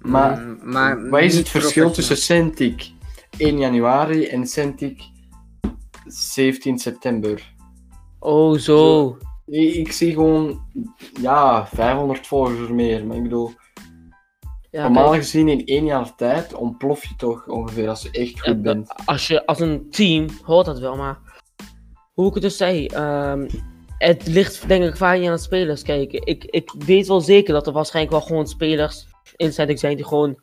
Speaker 2: Maar
Speaker 3: Mm, maar
Speaker 2: wat is het verschil tussen Centic 1 januari en Centic 17 september?
Speaker 1: Oh, zo.
Speaker 2: Nee, ik zie gewoon, ja, 500 volgers meer. Maar ik bedoel,
Speaker 1: Ja,
Speaker 2: normaal
Speaker 1: kijk,
Speaker 2: gezien in één jaar tijd ontplof je toch ongeveer als je echt goed
Speaker 1: Ja,
Speaker 2: bent.
Speaker 1: als je als een team hoort dat wel, maar hoe ik het dus zei, ehm, het ligt denk ik vaak niet aan de spelers. Kijk, ik, ik weet wel zeker dat er waarschijnlijk wel gewoon spelers in zijn zijn die gewoon,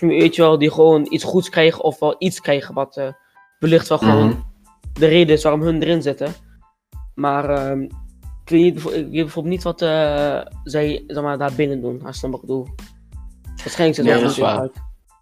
Speaker 1: weet je wel, die gewoon iets goeds krijgen of wel iets krijgen wat eh, wellicht wel gewoon
Speaker 2: Mhm.
Speaker 1: de reden is waarom hun erin zitten. Maar ehm, ik, weet niet, ik weet bijvoorbeeld niet wat eh, zij zeg maar, daar binnen doen, als je dan wat ik bedoel. Waarschijnlijk zit er wel
Speaker 2: waar.
Speaker 1: uit.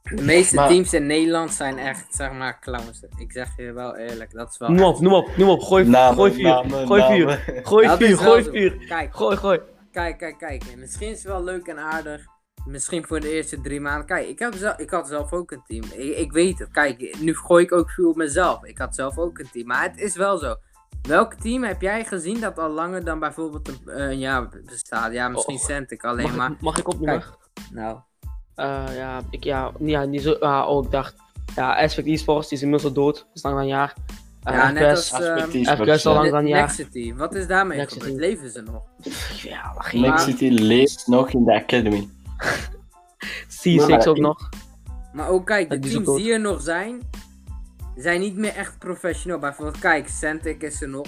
Speaker 3: De meeste
Speaker 2: Maar-
Speaker 3: teams in Nederland zijn echt, zeg maar, clowns. Ik zeg je wel eerlijk, dat is wel...
Speaker 1: Noem op, noem op, noem op, gooi,
Speaker 2: Namen,
Speaker 1: gooi vuur,
Speaker 2: namen,
Speaker 1: gooi vuur,
Speaker 2: namen.
Speaker 1: gooi
Speaker 3: Dat
Speaker 1: vuur, gooi
Speaker 3: zo.
Speaker 1: vuur,
Speaker 3: Kijk,
Speaker 1: gooi, gooi.
Speaker 3: kijk, kijk, kijk. En Misschien is het wel leuk en aardig. Misschien voor de eerste drie maanden. Kijk, ik, heb zelf, ik had zelf ook een team. Ik, ik weet het. Kijk, nu gooi ik ook vuur op mezelf. Ik had zelf ook een team. Maar het is wel zo. Welk team heb jij gezien dat al langer dan bijvoorbeeld een, eh, een jaar bestaat? Ja, misschien
Speaker 1: Oh.
Speaker 3: Alleen,
Speaker 1: Mag,
Speaker 3: maar...
Speaker 1: ik, mag ik opnoemen?
Speaker 3: Nou,
Speaker 1: Eh, ja, ik, ja, ja, niet zo, ah, oh, ik dacht, ja, Aspect Esports, die is inmiddels al dood, dat is lang dan een jaar. Uh,
Speaker 3: Ja, net
Speaker 1: RQS,
Speaker 3: als-
Speaker 2: Aspect
Speaker 3: Ehm,
Speaker 1: al
Speaker 2: ja.
Speaker 1: lang dan een jaar.
Speaker 3: Nexity, wat is daarmee
Speaker 1: Nexity.
Speaker 3: gebeurd? Leven ze nog?
Speaker 1: Ja, geen
Speaker 3: Maar-
Speaker 2: Next City leeft nog in de academy.
Speaker 1: C6
Speaker 2: maar
Speaker 1: ook
Speaker 2: ik-
Speaker 1: nog.
Speaker 3: Maar ook kijk, de
Speaker 1: ook
Speaker 3: teams die er nog zijn, zijn niet meer echt professioneel. Bijvoorbeeld, kijk, Centric is er nog.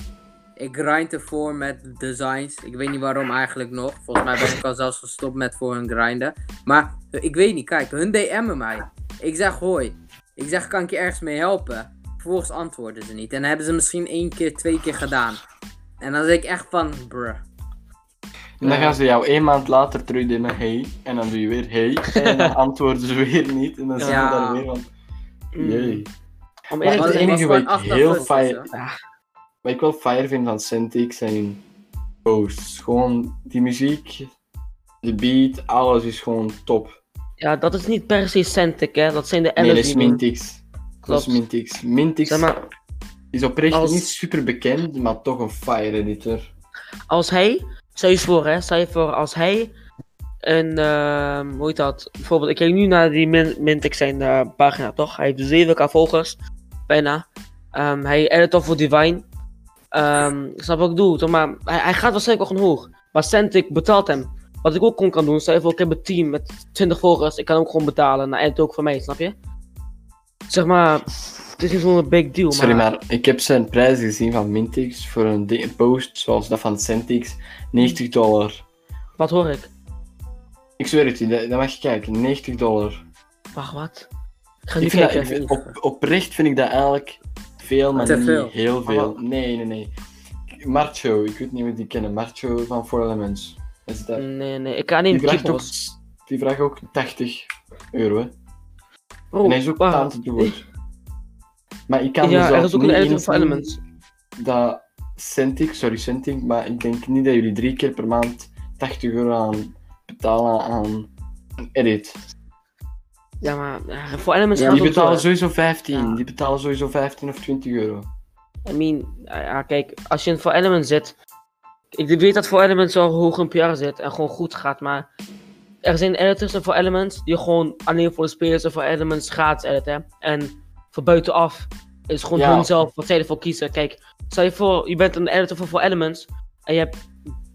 Speaker 3: Ik grind ervoor met designs. Ik weet niet waarom eigenlijk nog. Volgens mij ben ik al zelfs gestopt met voor hun grinden. Maar ik weet niet, kijk, hun DM'en mij. Ik zeg hoi. Ik zeg, kan ik je ergens mee helpen? Vervolgens antwoorden ze niet. En dan hebben ze misschien één keer, twee keer gedaan. En dan zeg ik echt van, bruh.
Speaker 2: En dan
Speaker 1: Ja.
Speaker 2: gaan ze jou één maand later terug doen met hey. En dan doe je weer hey. En dan antwoorden ze weer niet. En dan zie je
Speaker 3: Ja.
Speaker 2: daar weer van.
Speaker 1: Mm.
Speaker 2: Jee.
Speaker 1: Om eerlijk
Speaker 2: het
Speaker 1: te zijn,
Speaker 2: enige
Speaker 3: was
Speaker 2: heel fijn...
Speaker 3: augustus,
Speaker 2: Wat ik wel fire vind van Centix zijn posts. Gewoon die muziek, de beat, alles is gewoon top.
Speaker 1: ja, dat is niet per se Centric, hè, dat zijn de
Speaker 2: Nee, dat is. Mintix. Dat is
Speaker 1: Klopt.
Speaker 2: Mintix. Mintix
Speaker 1: Zeg maar,
Speaker 2: is oprecht
Speaker 1: als-
Speaker 2: niet super bekend, maar toch een fire editor.
Speaker 1: als hij, stel je voor hè, stel je voor als hij een, ehm, hoe heet dat, bijvoorbeeld, ik kijk nu naar die Min Mintix zijn eh, pagina, toch? Hij heeft 7k volgers, bijna. Ehm, hij edit toch voor Divine. Ehm, snap wat ik doe, toch? maar hij, hij gaat waarschijnlijk wel gewoon hoog. Maar Centric betaalt hem. Wat ik ook gewoon kan doen, stel voor, ik heb een team met 20 volgers, ik kan ook gewoon betalen, nou, edit ook voor mij, snap je? Zeg maar, het is niet zo'n big deal, maar...
Speaker 2: Sorry, maar ik heb zijn prijs gezien van Mintix voor een post zoals dat van Centix. 90 dollar.
Speaker 1: Wat hoor ik?
Speaker 2: Ik zweer het je, dat dat mag je kijken. 90 dollar.
Speaker 1: Wacht, wat? Ik ga nu
Speaker 2: Ik vind dat,
Speaker 1: kijken.
Speaker 2: ik vind- op, oprecht vind ik dat eigenlijk veel, maar niet
Speaker 3: veel.
Speaker 2: heel veel.
Speaker 1: Oh.
Speaker 2: Nee, nee, nee. Marcho, ik weet niet of die kennen. Marcho van Four Elements. Is dat...
Speaker 1: Nee, nee, ik kan niet
Speaker 2: Die vraagt, ook,
Speaker 1: keepers.
Speaker 2: die vraagt ook 80 euro. Hè.
Speaker 1: Bro,
Speaker 2: en hij is ook aan te doen. Maar ik kan
Speaker 1: Ja,
Speaker 2: mezelf
Speaker 1: er is ook een
Speaker 2: niet
Speaker 1: editor Elements.
Speaker 2: dat Centix, sorry Centix, maar ik denk niet dat jullie drie keer per maand 80 euro aan betalen aan een edit.
Speaker 1: Ja, maar eh, voor Elements
Speaker 3: Ja,
Speaker 1: gaat
Speaker 2: die
Speaker 1: het ook
Speaker 2: betalen
Speaker 1: zo, hè.
Speaker 2: sowieso 15,
Speaker 1: Ja.
Speaker 2: die betalen sowieso 15 of 20 euro.
Speaker 1: I mean, ja, ja, kijk, als je in voor Elements zit. Ik weet dat voor Elements wel hoog in PR zit en gewoon goed gaat, maar er zijn editors voor Elements die gewoon alleen voor de spelers en voor Elements gratis editen. En voor buitenaf is gewoon
Speaker 2: Ja.
Speaker 1: hun zelf wat zij ervoor kiezen. Kijk, stel je voor, je bent een editor voor, voor Elements en je hebt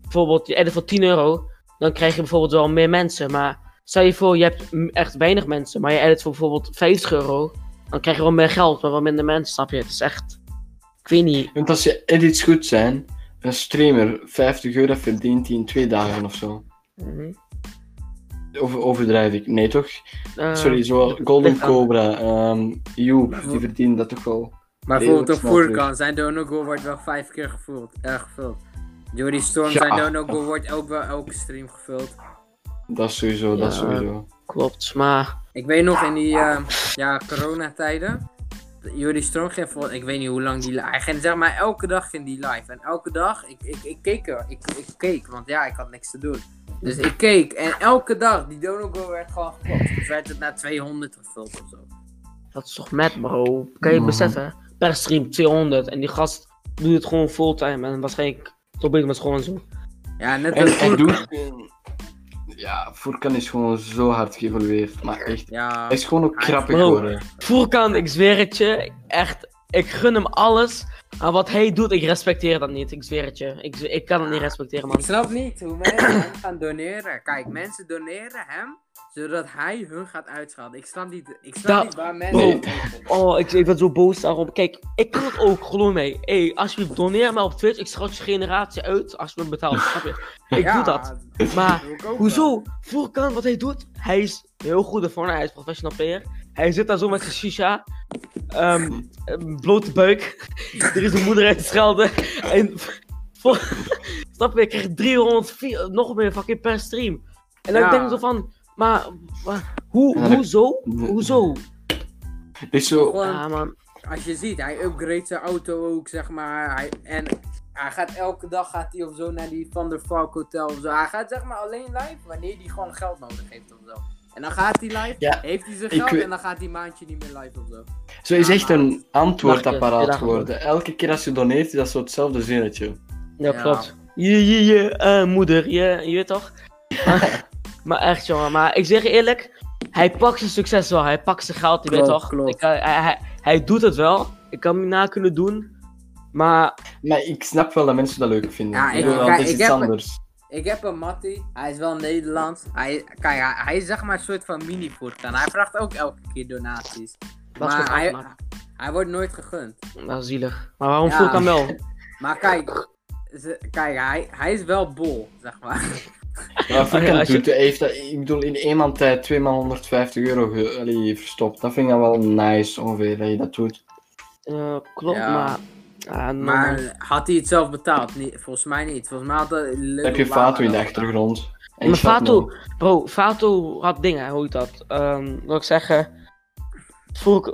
Speaker 1: bijvoorbeeld, je edit voor 10 euro, dan krijg je bijvoorbeeld wel meer mensen. Maar stel je voor, je hebt echt weinig mensen, maar je edit voor bijvoorbeeld 50 euro, dan krijg je wel meer geld, maar wel minder mensen, snap je? Het is echt, ik weet niet.
Speaker 2: Want als je edits goed zijn, een streamer 50 euro verdient hij in twee dagen of zo. Of overdrijf ik? Nee toch?
Speaker 1: Eh,
Speaker 2: Sorry, zo Golden. Cobra, ehm Joep, die verdient dat toch wel.
Speaker 3: Maar bijvoorbeeld op voorkant, zijn dono-goal wordt wel vijf keer gevuld. Eh, gevuld. Jody Storm,
Speaker 2: Ja.
Speaker 3: zijn dono-goal wordt ook wel elke stream gevuld.
Speaker 2: Dat is sowieso, dat is sowieso.
Speaker 1: Klopt, maar
Speaker 3: Ik weet nog in die eh, ja, coronatijden. Jody Storm ging voor, ik weet niet hoe lang die li- Hij ging zeg maar elke dag in die live. En elke dag, ik, ik, ik keek er. Ik, ik keek, want ja, ik had niks te doen. Dus ik keek en elke dag, die dono-goal werd gewoon geklopt. Dus werd het naar 200 gevuld of zo.
Speaker 1: dat is toch met bro. Kan je
Speaker 2: Mhm.
Speaker 1: beseffen? Per stream 200 en die gast doet het gewoon fulltime en waarschijnlijk beter met school en zo.
Speaker 3: Ja, net
Speaker 2: En
Speaker 3: als Furkan.
Speaker 2: doet... Ja, Furkan is gewoon zo hard geëvolueerd. Maar echt,
Speaker 3: Ja,
Speaker 2: hij is gewoon ook grappig
Speaker 1: Bro.
Speaker 2: geworden.
Speaker 1: Voorkant, ik zweer het je, echt, ik gun hem alles. Maar wat hij doet, ik respecteer dat niet. Ik zweer het je. Ik, ik kan het niet respecteren, man.
Speaker 3: Ik snap niet hoe mensen hem gaan doneren. Kijk, mensen doneren hem zodat hij hun gaat uitschelden. Ik snap niet, ik snap
Speaker 1: Dat-
Speaker 3: niet waar mensen...
Speaker 1: Oh, ik, ik ben zo boos daarom. Kijk, ik kan het ook, geloof mij. Hey, alsjeblieft, doneer me op Twitch. Ik schot je generatie uit als je me betaalt. Snap je? Ik
Speaker 3: Ja,
Speaker 1: doe dat. Maar
Speaker 3: doe ik ook wel.
Speaker 1: Hoezo? Voorkant wat hij doet, hij is heel goed ervoor. Hij is professional player. Hij zit daar zo met zijn shisha. ehm, een blote buik. er is een moeder uit te schelden. En voor, snap je, ik krijg 300, vier- nog meer fucking per stream. En dan
Speaker 3: Ja.
Speaker 1: denk ik zo van, maar, hoe,
Speaker 2: Ja, dat-
Speaker 1: hoezo? Hoezo?
Speaker 2: Is zo,
Speaker 3: Gewoon,
Speaker 1: Ja man,
Speaker 3: als je ziet, hij upgrade zijn auto ook, zeg maar. Hij, en hij gaat elke dag gaat hij of zo naar die Van der Valk Hotel of zo. Hij gaat zeg maar alleen live wanneer hij gewoon geld nodig heeft of zo. En dan gaat hij live,
Speaker 2: Ja,
Speaker 3: heeft hij zijn geld
Speaker 2: weet-
Speaker 3: en dan gaat hij maandje niet meer live of zo.
Speaker 2: zo is echt een antwoordapparaat geworden. Elke keer als je doneert, is dat zo hetzelfde zinnetje.
Speaker 1: ja,
Speaker 3: Ja.
Speaker 1: klopt. Je, je, je, eh, moeder, je, je weet toch? maar, echt jongen, maar ik zeg je eerlijk, hij pakt zijn succes wel, hij pakt zijn geld, je weet toch?
Speaker 3: klopt.
Speaker 1: Ik, eh, hij, hij, hij doet het wel, ik kan hem niet na kunnen doen, maar
Speaker 2: Maar ik snap wel dat mensen dat leuk vinden.
Speaker 3: Ja,
Speaker 2: ik
Speaker 3: kijk,
Speaker 2: is
Speaker 3: ik
Speaker 2: iets
Speaker 3: heb-
Speaker 2: anders.
Speaker 3: Ik heb een Mattie, hij is wel Nederlands. Hij, kijk, hij, hij is zeg maar een soort van mini voortaan. Hij vraagt ook elke keer donaties.
Speaker 1: dat
Speaker 3: Maar hij, wordt nooit gegund.
Speaker 1: Dat is zielig. Maar waarom
Speaker 3: Ja.
Speaker 1: voel ik hem wel?
Speaker 3: Maar kijk, ze, kijk hij, hij is wel bol, zeg maar.
Speaker 2: Maar
Speaker 1: als je-
Speaker 2: doet, hij heeft dat, ik bedoel, in één maand tijd twee maal 150 euro ge, allee, verstopt. Dat vind ik dan wel nice ongeveer dat je dat doet.
Speaker 1: Eh, klopt,
Speaker 3: Ja.
Speaker 1: maar... Ah,
Speaker 3: Maar had hij het zelf betaald? Nee, volgens mij niet. Volgens mij had hij
Speaker 2: Dan heb je Fato in de achtergrond. En
Speaker 1: Maar Fato, bro, Fato had dingen, hoe heet dat? Ehm wil ik zeggen. Vroeger,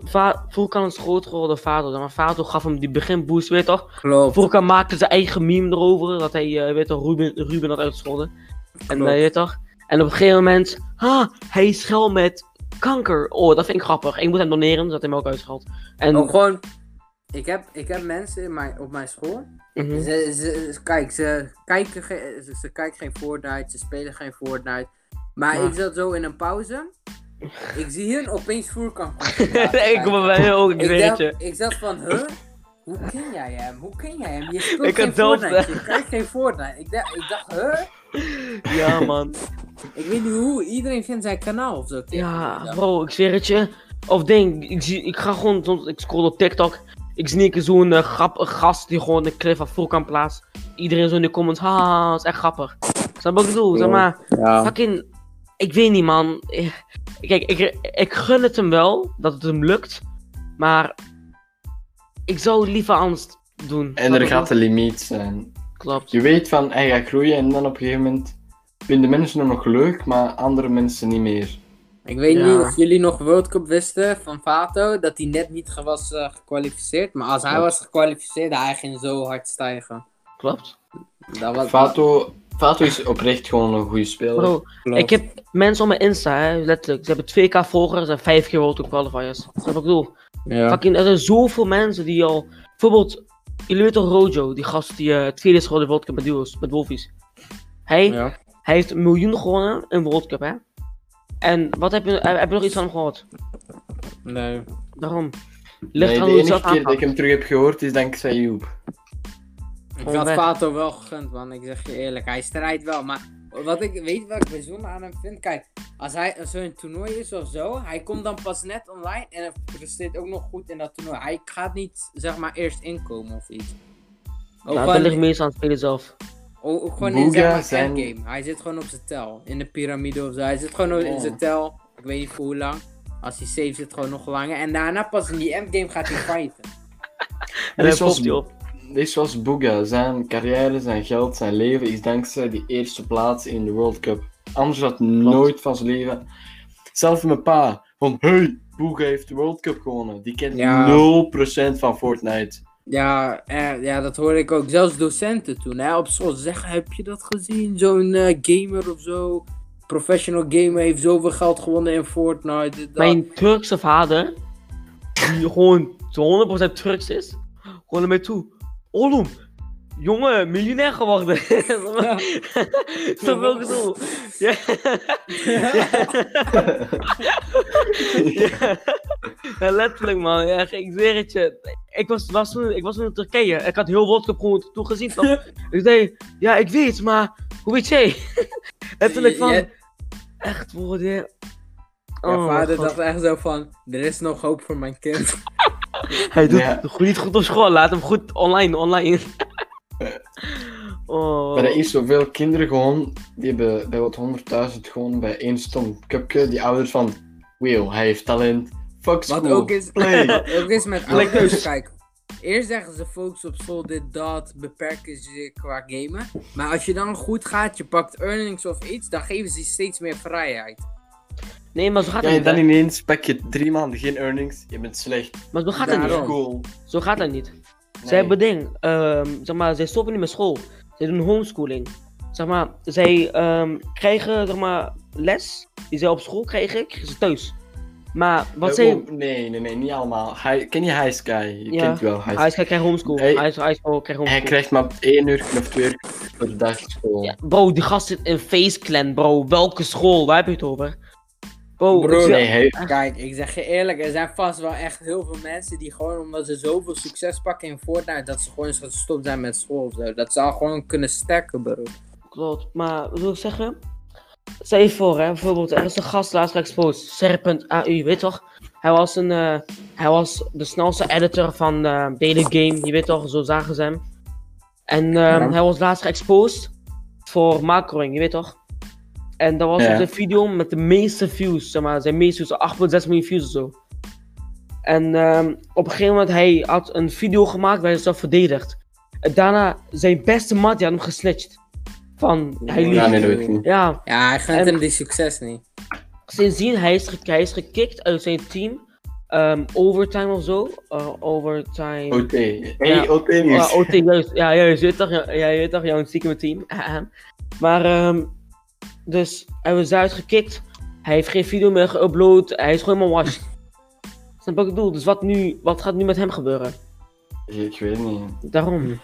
Speaker 1: Vulkan is groot geworden, Fato. Maar Fato gaf hem die beginboost, weet je toch?
Speaker 3: Klopt.
Speaker 1: Vulkan maakte zijn eigen meme erover, dat hij, eh, weet toch, Ruben, Ruben had uitgescholden. En eh, je toch? En op een gegeven moment, ah, hij is schel met kanker. Oh, dat vind ik grappig. Ik moet hem doneren, zodat hij hem ook uitschalt. En,
Speaker 3: Ook gewoon, ik heb, ik heb mensen in mijn, op mijn school.
Speaker 1: mhm.
Speaker 3: Ze, ze, ze- kijk, ze kijken, ge- ze, ze kijken geen Fortnite, ze spelen geen Fortnite. Maar
Speaker 1: Ja.
Speaker 3: ik zat zo in een pauze. Ik zie hun opeens voerkamp.
Speaker 1: ik kom bij mij ook, ik
Speaker 3: ik, dacht, zat van, huh? Hoe ken jij hem? Hoe ken jij hem? Je speelt
Speaker 1: Ik
Speaker 3: geen Fortnite, je kijkt geen Fortnite. Ik dacht, ik dacht, huh?
Speaker 1: Ja, man.
Speaker 3: Ik weet niet hoe, iedereen vindt zijn kanaal of zo.
Speaker 1: Ja, bro, ik zweer het je. Of ding, ik, zie, ik ga gewoon, soms, ik scroll op TikTok. Ik zie een zo'n eh, grap, een gast die gewoon een clip van Vulkan plaatst. Iedereen zo in de comments, haha, dat is echt grappig. Snap wat ik bedoel? Zeg maar,
Speaker 3: Ja.
Speaker 1: fucking, ik weet niet man. Eh, Kijk, ik, ik gun het hem wel, dat het hem lukt. Maar, ik zou het liever anders doen.
Speaker 2: En er gaat een limiet zijn.
Speaker 1: Klopt.
Speaker 2: Je weet van, hij gaat groeien en dan op een gegeven moment vinden mensen hem nog leuk, maar andere mensen niet meer.
Speaker 3: Ik weet
Speaker 1: Ja.
Speaker 3: niet of jullie nog World Cup wisten van Vato, dat hij net niet was eh, gekwalificeerd. Maar als hij
Speaker 2: Klopt.
Speaker 3: was gekwalificeerd, hij ging zo hard stijgen.
Speaker 1: Klopt.
Speaker 3: Dat was
Speaker 2: Fato, Fato is oprecht gewoon een goede speler.
Speaker 1: Bro, ik heb mensen op mijn Insta, hè, letterlijk. Ze hebben 2k volgers en 5 keer World Cup qualifiers. Snap je wat ik bedoel?
Speaker 3: ja.
Speaker 1: Fucking, er zijn zoveel mensen die al. Bijvoorbeeld, jullie weten toch Rojo, die gast die eh tweede is geworden in de World Cup met duo's, met Wolfies. Hij,
Speaker 3: Ja.
Speaker 1: hij heeft een miljoen gewonnen in World Cup, hè? En wat heb je, heb heb je nog iets van hem gehoord?
Speaker 3: Nee.
Speaker 1: Daarom. Ligt
Speaker 2: Nee,
Speaker 1: aan
Speaker 2: de enige keer dat ik hem terug heb gehoord is dankzij Joep.
Speaker 3: Ik had. Vato wel gegund, man. Ik zeg je eerlijk. Hij strijdt wel. Maar wat ik weet wat ik bijzonder aan hem vind. Kijk, als hij als een toernooi is of zo. Hij komt dan pas net online. En hij presteert ook nog goed in dat toernooi. Hij gaat niet, zeg maar, eerst inkomen of iets. Ook
Speaker 1: Ja, dat ligt meestal aan het spelen zelf.
Speaker 3: Ook, ook gewoon in zeg maar,
Speaker 2: zijn-
Speaker 3: endgame. Hij zit gewoon op zijn tel. In de piramide of zo. Hij zit gewoon in
Speaker 2: Oh.
Speaker 3: zijn tel. Ik weet niet voor hoe lang. Als hij save zit, gewoon nog langer. En daarna pas in die endgame gaat hij fighten.
Speaker 1: En dan popt hij op.
Speaker 2: Dit is zoals Booga. Zijn carrière, zijn geld, zijn leven is dankzij die eerste plaats in de World Cup. Anders had hij nooit van zijn leven. Zelfs mijn pa. Van, hey, Booga heeft de World Cup gewonnen. Die kent
Speaker 3: Ja.
Speaker 2: 0% van Fortnite.
Speaker 3: Ja, eh, ja, dat hoorde ik ook. Zelfs docenten toen. Hè, op school zeggen, heb je dat gezien? Zo'n eh, gamer of zo. Professional gamer heeft zoveel geld gewonnen in Fortnite. dat.
Speaker 1: Mijn Turkse vader, die gewoon 100% Turks is, gewoon naar mij toe. Oğlum, jongen, miljonair geworden. Wat ik bedoel? Ja. ja. Ja, letterlijk man, ja, ik zweer het je. Ik was, was, toen, ik was toen in Turkije, ik had heel World Cup gewoon toegezien. toch? ik zei, ja ik weet, maar hoe weet jij? letterlijk van,
Speaker 3: Ja.
Speaker 1: echt worden.
Speaker 3: Mijn
Speaker 1: Oh,
Speaker 3: vader
Speaker 1: God.
Speaker 3: dacht echt zo van, er is nog hoop voor mijn kind.
Speaker 1: Hij doet
Speaker 2: Ja.
Speaker 1: het goed, niet goed op school, laat hem goed online, online. oh.
Speaker 2: Maar er is zoveel kinderen gewoon, die hebben bij wat 100.000 gewoon bij één stom cupje, die ouders van, wow, hij heeft talent, fuck school,
Speaker 3: Wat ook is,
Speaker 2: play.
Speaker 3: wat ook is met ouders, kijk. Eerst zeggen ze focus op school, dit, dat, beperken ze je qua gamen. Maar als je dan goed gaat, je pakt earnings of iets, dan geven ze je steeds meer vrijheid.
Speaker 1: Nee, maar zo gaat het niet.
Speaker 2: dan
Speaker 1: hè.
Speaker 2: ineens pak je drie maanden geen earnings, je bent slecht.
Speaker 1: Maar zo gaat het niet. Zo gaat het niet.
Speaker 2: Nee.
Speaker 1: Zij hebben ding, ehm, zeg maar, zij stoppen niet met school. Zij doen homeschooling. Zeg maar, zij ehm, krijgen, zeg maar, les die zij op school krijgen, krijgen ze thuis. Maar wat zij,
Speaker 2: oh, nee, nee, nee, niet allemaal. Ken je High Sky? Je
Speaker 1: Ja.
Speaker 2: kent wel High Sky.
Speaker 1: is krijgt homeschool. Hij krijgt
Speaker 2: Hij krijgt maar één uur of twee uur per dag school.
Speaker 1: Ja, bro, die gast zit in Face Clan, bro. Welke school? Waar heb je het over? Ik zeg-
Speaker 2: Nee,
Speaker 3: Kijk, ik zeg je eerlijk, er zijn vast wel echt heel veel mensen die gewoon omdat ze zoveel succes pakken in Fortnite, dat ze gewoon eens gestopt zijn met school of zo. Dat ze al gewoon kunnen sterken, bro.
Speaker 1: Klopt, maar wat wil ik zeggen? Stel je voor, hè, bijvoorbeeld, er is een gast laatst exposed, Serpent AU, weet toch? Hij was, een, eh, hij was de snelste editor van eh, de hele game, je weet toch, zo zagen ze hem. En ehm,
Speaker 3: Ja.
Speaker 1: hij was laatst exposed voor macroing, je weet toch? En dat was
Speaker 2: Ja.
Speaker 1: de video met de meeste views, zeg maar, zijn meeste views, 8,6 miljoen views of zo. En ehm, op een gegeven moment, hij had een video gemaakt waar hij zichzelf verdedigt. En daarna, zijn beste mat, die had hem gesnitcht. Van, hij
Speaker 3: Ja,
Speaker 1: liep.
Speaker 2: ja, nee, dat weet ik niet.
Speaker 1: Ja,
Speaker 3: Ja, hij gunt
Speaker 1: En-
Speaker 3: hem die succes niet.
Speaker 1: sindsdien, hij is, hij is gekikt uit zijn team. ehm, overtime of zo. Eh, overtime.
Speaker 2: OT. Hey,
Speaker 1: Ja.
Speaker 2: OT nieuws.
Speaker 1: OT, juist. Ja, juist. Je weet toch, ja, ja, je weet toch jouw stiekeme team. Maar, ehm, dus hij was eruit gekikt. Hij heeft geen video meer geüpload. Hij is gewoon helemaal washed. Snap wat ik bedoel? Dus wat, nu, wat gaat nu met hem gebeuren?
Speaker 2: Ik weet het niet.
Speaker 1: Daarom.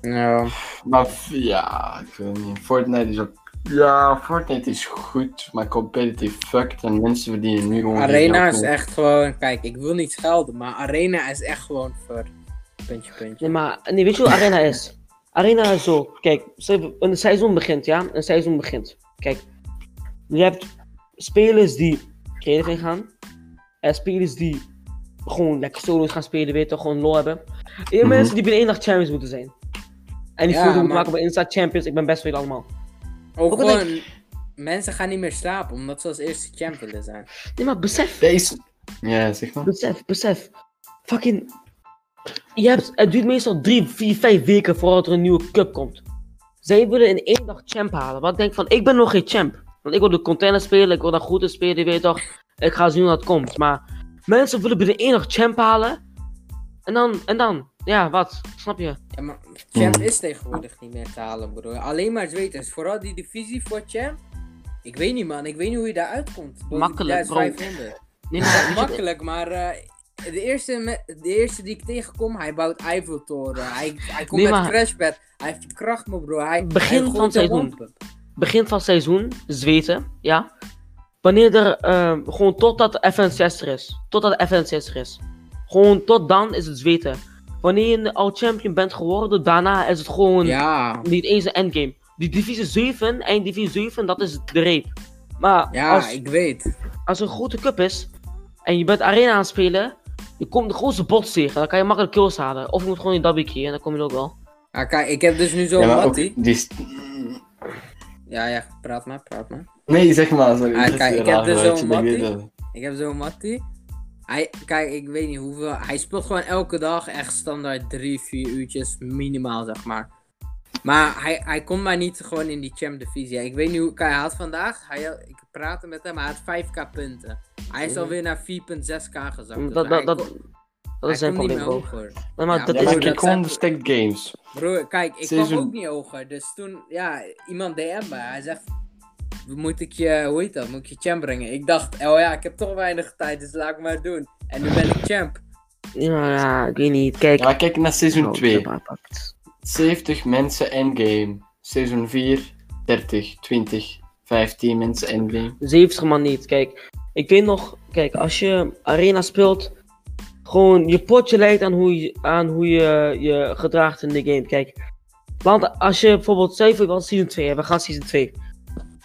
Speaker 3: Ja.
Speaker 2: Maar ja, ik weet het niet. Fortnite is ook. Ja, Fortnite is goed, maar competitive fucked en mensen verdienen nu gewoon.
Speaker 3: Arena is echt gewoon, kijk, ik wil niet schelden, maar Arena is echt gewoon voor puntje, puntje.
Speaker 1: Nee, maar nee, weet je wat Arena is? Arena is zo. Kijk, een seizoen begint, ja? Een seizoen begint. Kijk, je hebt spelers die creative ingaan. En spelers die gewoon lekker solo's gaan spelen, weet je toch, gewoon lol hebben. En je hebt
Speaker 2: Mhm.
Speaker 1: mensen die binnen één dag champions moeten zijn. En die
Speaker 3: Ja,
Speaker 1: foto moeten maken bij Insta Champions, ik ben best veel allemaal.
Speaker 3: Ook
Speaker 1: Ook
Speaker 3: gewoon, mensen gaan niet meer slapen omdat ze als eerste champ willen zijn.
Speaker 1: Nee, maar besef,
Speaker 2: Deze. Ja, zeg maar.
Speaker 1: besef, besef. Fucking. Je hebt, het duurt meestal 3, 4, 5 weken voordat er een nieuwe cup komt. Zij willen in één dag champ halen. Wat ik denk van, ik ben nog geen champ. Want ik wil de container spelen, ik wil daar goed in spelen, je weet toch. Ik ga zien hoe dat komt. Maar mensen willen binnen één dag champ halen. En dan, en dan, ja, wat? Snap je?
Speaker 3: Ja, maar champ
Speaker 2: Hmm.
Speaker 3: is tegenwoordig niet meer te halen, bro. Alleen maar zweters. Vooral die divisie voor champ. Ik weet niet, man. Ik weet niet hoe je daar uitkomt. Boven
Speaker 1: Makkelijk, bro.
Speaker 3: 1500.
Speaker 1: Nee, maar,
Speaker 3: Makkelijk, maar eh, de, eerste de eerste die ik tegenkom, hij bouwt Eiffeltoren. Hij, hij komt
Speaker 1: Nee,
Speaker 3: met crashpad. Hij heeft kracht, me bro. Hij,
Speaker 1: Begin
Speaker 3: hij
Speaker 1: van seizoen. begin van seizoen, zweten, ja. Wanneer er, ehm, gewoon totdat de FNCS er is. Totdat de FNCS er is. Gewoon tot dan is het zweten. Wanneer je al champion bent geworden, daarna is het gewoon
Speaker 3: Ja,
Speaker 1: niet eens een endgame. Die divisie 7, eind divisie 7, dat is de reep. Maar
Speaker 3: ja,
Speaker 1: als,
Speaker 3: ik weet.
Speaker 1: als er een grote cup is, en je bent arena aan het spelen, je komt de grootste bots tegen, dan kan je makkelijk kills halen. Of je moet gewoon een double key en dan kom je er ook wel.
Speaker 3: Ja, kijk, ik heb dus nu zo'n
Speaker 2: Ja,
Speaker 3: mattie.
Speaker 2: die.
Speaker 3: Ja, ja, praat maar, praat maar.
Speaker 2: Nee, zeg maar. Sorry.
Speaker 3: Ah, kijk, ik heb dus zo'n mattie.
Speaker 2: het.
Speaker 3: Ik heb zo'n Mattie. Hij, kijk, ik weet niet hoeveel. Hij speelt gewoon elke dag echt standaard 3, 4 uurtjes minimaal, zeg maar. Maar hij, hij komt maar niet gewoon in die champ divisie. Ik weet niet hoe. Hij had vandaag. Hij, had- ik praatte met hem, hij had 5k punten. Hij is alweer naar 4.6k gezakt. dus
Speaker 1: Dat,
Speaker 3: hij
Speaker 1: dat, dat, is zijn probleem,
Speaker 3: hoger.
Speaker 1: Maar, maar
Speaker 3: Ja,
Speaker 1: dat is
Speaker 2: gewoon de stacked games.
Speaker 3: Bro, kijk, ik
Speaker 2: Seizoen-
Speaker 3: kwam ook niet hoger. Dus toen, ja, iemand DM me. Hij zegt, moet ik je, hoe heet dat, moet ik je champ brengen? Ik dacht, oh ja, ik heb toch weinig tijd, dus laat ik maar doen. En nu ben ik champ.
Speaker 1: Ja, ja, ik weet niet. Kijk.
Speaker 2: Ja, kijk naar seizoen
Speaker 1: Oh,
Speaker 2: 2.
Speaker 1: Ik heb aanpakt.
Speaker 2: 70 mensen endgame. Seizoen 4, 30, 20, 15 mensen endgame.
Speaker 1: 70 man niet. Kijk, ik weet nog, kijk, als je Arena speelt, gewoon je potje leidt aan hoe je aan hoe je, je gedraagt in de game. Kijk, want als je bijvoorbeeld, stel je voor season 2, we gaan season 2.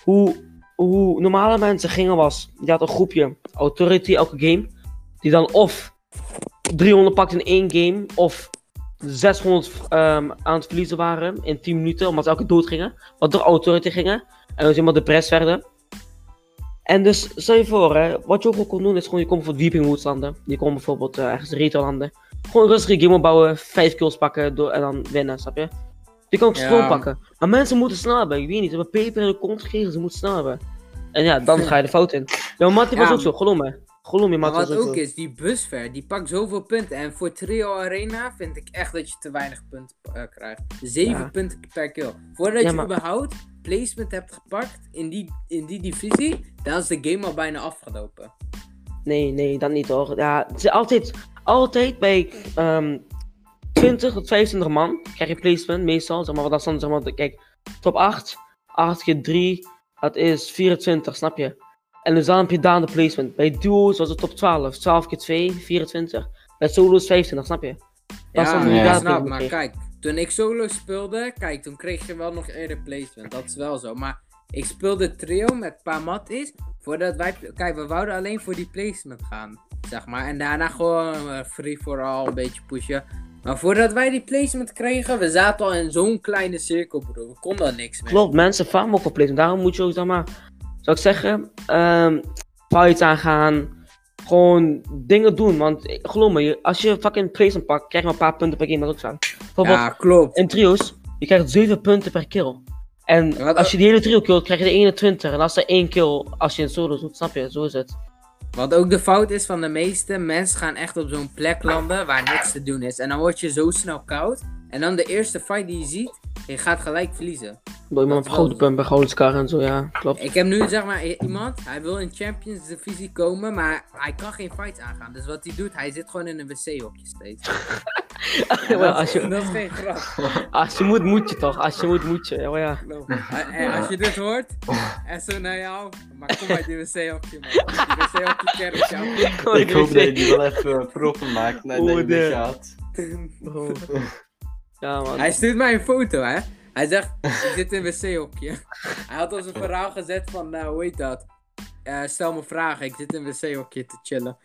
Speaker 1: Hoe, hoe normale mensen gingen was, je had een groepje, authority elke game, die dan of 300 pakt in één game, of 600 um, aan het verliezen waren in 10 minuten, omdat ze elke dood gingen, wat door authority gingen, en dus helemaal depressed werden. En dus, stel je voor, hè, wat je ook kon doen, is gewoon, je komt voor Weeping Woods landen. Je komt bijvoorbeeld uh, ergens retail landen. Gewoon rustig game opbouwen, 5 kills pakken door, en dan winnen, snap je? Je kan ook ja. pakken. Maar mensen moeten snel hebben, ik weet niet. Ze hebben peper in de kont gekregen, ze moeten snel hebben. En ja, dan ga je de fout in. Ja, Matty was ook zo, geloof me. Matty
Speaker 3: Wat ook, is, die busver, die pakt zoveel punten. En voor Trio Arena vind ik echt dat je te weinig punten uh, krijgt. 7 punten per kill. Voordat je überhaupt placement hebt gepakt in die, in die divisie, dan is de game al bijna afgelopen.
Speaker 1: Nee, nee, dat niet hoor. Ja, het is altijd, altijd bij um, 20 tot 25 man krijg je placement, meestal. Zeg maar, wat dat is dan, zeg maar, kijk, top 8, 8 keer 3, dat is 24, snap je? En dus dan heb je daar de placement. Bij duo's was het top 12, 12 keer 2, 24. Bij solo's 25, snap je?
Speaker 3: Dat ja, is ja, snap, maar kijk, toen ik solo speelde, kijk, toen kreeg je wel nog eerder placement. Dat is wel zo. Maar ik speelde trio met paar matties. Voordat wij. Kijk, we wouden alleen voor die placement gaan. Zeg maar. En daarna gewoon uh, free for all een beetje pushen. Maar voordat wij die placement kregen, we zaten al in zo'n kleine cirkel, bro. We konden niks meer.
Speaker 1: Klopt, mensen farmen ook op placement. Daarom moet je ook, zeg maar. Zou ik zeggen, um, fights aangaan. Gewoon dingen doen. Want geloof me, als je fucking placement pakt, krijg je maar een paar punten per game. Dat ook zo.
Speaker 3: Ja, klopt.
Speaker 1: In trio's, je krijgt 7 punten per kill. En als je die hele trio killt, krijg je de 21. En als er één kill als je in solo doet, snap je? Zo is het.
Speaker 3: Wat ook de fout is van de meeste mensen gaan echt op zo'n plek landen waar niks te doen is. En dan word je zo snel koud. En dan de eerste fight die je ziet, je gaat gelijk verliezen.
Speaker 1: Door iemand op grote pump bij en zo, ja, klopt.
Speaker 3: Ik heb nu zeg maar iemand, hij wil in Champions Divisie komen, maar hij kan geen fights aangaan. Dus wat hij doet, hij zit gewoon in een wc-hokje steeds.
Speaker 1: ja, als je...
Speaker 3: Dat is geen grap.
Speaker 1: Als je moet, moet je toch. Als je moet, moet je. Ja, maar ja.
Speaker 3: En als je dit hoort, en zo naar jou, maar kom uit die wc-hokje, man. Die wc-hokje jou.
Speaker 2: Ik hoop dat je die wel even proppen maakt nadat je gaat.
Speaker 3: Oh. Ja, man. Hij stuurt mij een foto, hè. Hij zegt, ik zit in een wc-hokje. Hij had ons een verhaal gezet van, uh, hoe heet dat? Uh, stel me vragen, ik zit in een wc-hokje te chillen.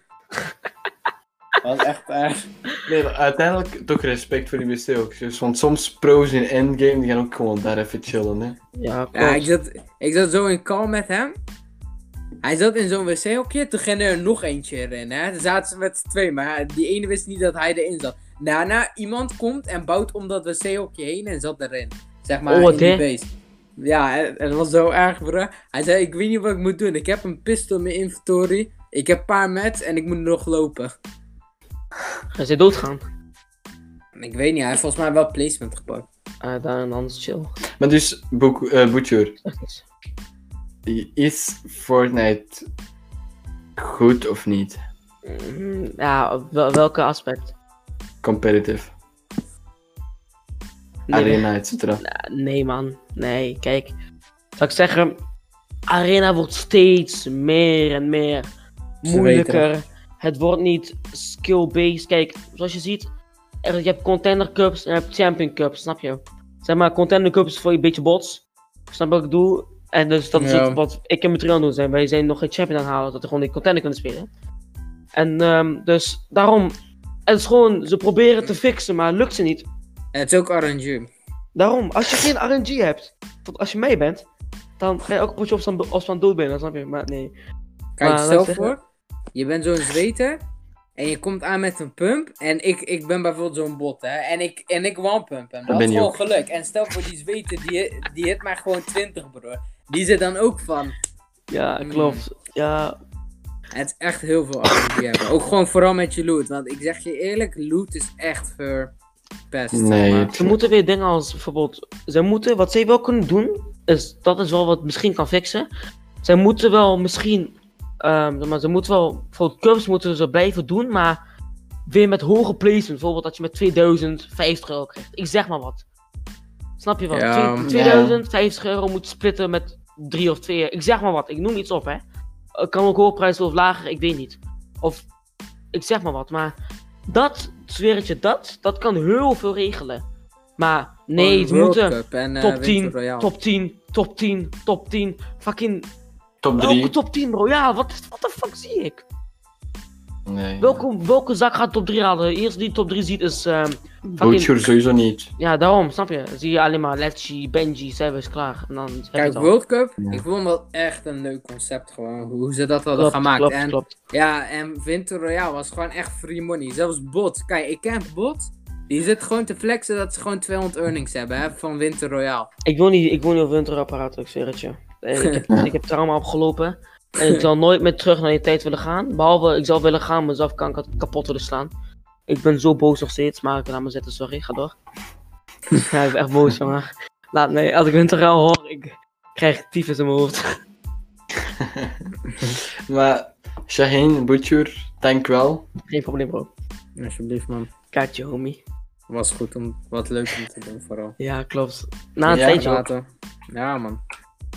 Speaker 2: Dat is echt erg. Nee, uiteindelijk toch respect voor die wc-hokjes. Want soms pro's in endgame, die gaan ook gewoon daar even chillen, hè.
Speaker 1: Ja,
Speaker 3: ja ik, zat, ik zat zo in call met hem. Hij zat in zo'n wc-hokje, toen ging er nog eentje erin, hè. Toen zaten ze met z'n twee, maar die ene wist niet dat hij erin zat. Daarna iemand komt en bouwt om dat wc-hokje heen en zat erin. Zeg maar, oh, in die base. Ja, het was zo erg, bro. Hij zei, ik weet niet wat ik moet doen. Ik heb een pistol in mijn inventory. Ik heb een paar mats en ik moet nog lopen.
Speaker 1: Hij is doodgaan?
Speaker 3: Ik weet niet, hij heeft volgens mij wel placement gepakt.
Speaker 1: Uh, dan anders chill.
Speaker 2: Maar dus, uh, Butcher. Is Fortnite goed of niet?
Speaker 1: Mm, ja, wel, welke aspect?
Speaker 2: Competitive. Arena, et cetera.
Speaker 1: Nee, man. Nee, kijk. Zal ik zeggen, Arena wordt steeds meer en meer moeilijker. Het wordt niet skill-based. Kijk, zoals je ziet, er, je hebt Contender Cups en je hebt Champion Cups, snap je? Zeg maar, Contender Cups voor je een beetje bots. Snap wat ik doe? En dus dat is wat ik en mijn trio doen zijn. Wij zijn nog geen champion aan het halen, dat we gewoon die Contender kunnen spelen. En um, dus daarom, het is gewoon, ze proberen te fixen, maar het lukt ze niet.
Speaker 3: En het is ook RNG.
Speaker 1: Daarom, als je geen RNG hebt, als je mee bent, dan ga je ook een potje op van dood benen, snap je? Maar nee.
Speaker 3: Kijk, stel voor, je bent zo'n zweter en je komt aan met een pump en ik, ik ben bijvoorbeeld zo'n bot hè en ik, en ik one pump hem. Dat is gewoon geluk. En stel voor die zweter, die, die hit maar gewoon 20 bro. Die zit dan ook van.
Speaker 1: Ja, hmm. klopt. Ja.
Speaker 3: Het is echt heel veel RNG hebben. Ook gewoon vooral met je loot. Want ik zeg je eerlijk, loot is echt voor best.
Speaker 2: Nee.
Speaker 1: Ze moeten weer dingen als bijvoorbeeld. Ze moeten, wat ze wel kunnen doen, is dat is wel wat misschien kan fixen. Ze moeten wel misschien. Um, maar ze moeten wel. Bijvoorbeeld curves moeten ze blijven doen, maar weer met hoge placement. Bijvoorbeeld dat je met 2050 euro krijgt. Ik zeg maar wat. Snap je wat? Ja, 2050 euro moet splitten met 3 of 2. Ik zeg maar wat. Ik noem iets op, hè. kan ook hoge prijs of lager, ik weet niet. Of ik zeg maar wat, maar dat, zweer het je, dat, dat kan heel veel regelen. Maar nee,
Speaker 3: World
Speaker 1: moeten
Speaker 3: eh,
Speaker 1: top 10,
Speaker 3: Winter Royale.
Speaker 1: top 10, top 10, top 10. Fucking,
Speaker 2: Top
Speaker 1: welke
Speaker 2: 3.
Speaker 1: top 10 bro? Ja, wat wat de fuck zie ik?
Speaker 2: Nee.
Speaker 1: Welke, welke zak gaat top 3 halen? De eerste die top 3 ziet is, ehm, fucking,
Speaker 2: sowieso niet.
Speaker 1: ja daarom, snap je? Zie je alleen maar Letchi, Benji, Sebes, klaar. En dan
Speaker 3: Kijk. World Cup,
Speaker 2: Ja.
Speaker 3: ik vond dat echt een leuk concept gewoon. Hoe ze dat hadden
Speaker 1: Klopt,
Speaker 3: gemaakt.
Speaker 1: klopt,
Speaker 3: en
Speaker 1: klopt.
Speaker 3: ja, en Winter Royale was gewoon echt free money. Zelfs Bot, kijk, ik ken Bot. Die zit gewoon te flexen dat ze gewoon 200 earnings hebben hè, van Winter Royale.
Speaker 1: Ik wil niet, ik wil niet op winterapparaat, ik zweer het je. Eh, Ik heb, ik heb trauma opgelopen. En ik zal nooit meer terug naar die tijd willen gaan. Behalve, ik zou willen gaan, mezelf kan ik kapot willen slaan. Ik ben zo boos nog steeds, maar ik laat me zitten, sorry, ga door. ja, ik ben echt boos, maar laat me, als ik winterraal hoor, ik krijg tyfus in mijn hoofd.
Speaker 2: Maar Shaheen, Butcher, dank wel.
Speaker 1: Geen probleem, bro.
Speaker 3: Alsjeblieft man.
Speaker 1: Kaartje, homie.
Speaker 3: Was goed om wat leuk om te doen vooral.
Speaker 1: Ja, klopt. Na een
Speaker 2: Ja,
Speaker 1: tijdje.
Speaker 3: Ja man.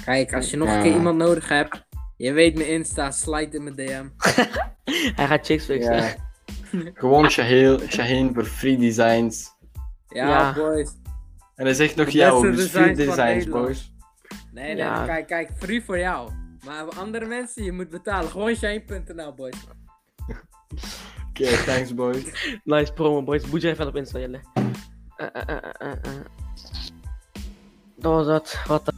Speaker 3: Kijk, als je nog
Speaker 2: Ja.
Speaker 3: een keer iemand nodig hebt. Je weet mijn Insta, slide in mijn DM.
Speaker 1: Hij gaat chicks fixen.
Speaker 2: Ja. Gewoon Shaheen, Shaheen voor free designs.
Speaker 3: Ja,
Speaker 1: Ja.
Speaker 3: boys.
Speaker 2: En hij zegt nog
Speaker 3: beste
Speaker 2: dus free
Speaker 3: designs
Speaker 2: boys.
Speaker 3: Nee, nee,
Speaker 1: Ja.
Speaker 3: kijk, kijk, free voor jou. Maar voor andere mensen, je moet betalen. Gewoon shine.nl, boys.
Speaker 2: Oké, thanks, boys.
Speaker 1: Nice promo, boys. Moet je even op Insta, Jelle. Eh, eh, eh, eh, eh. Dat was dat. Wat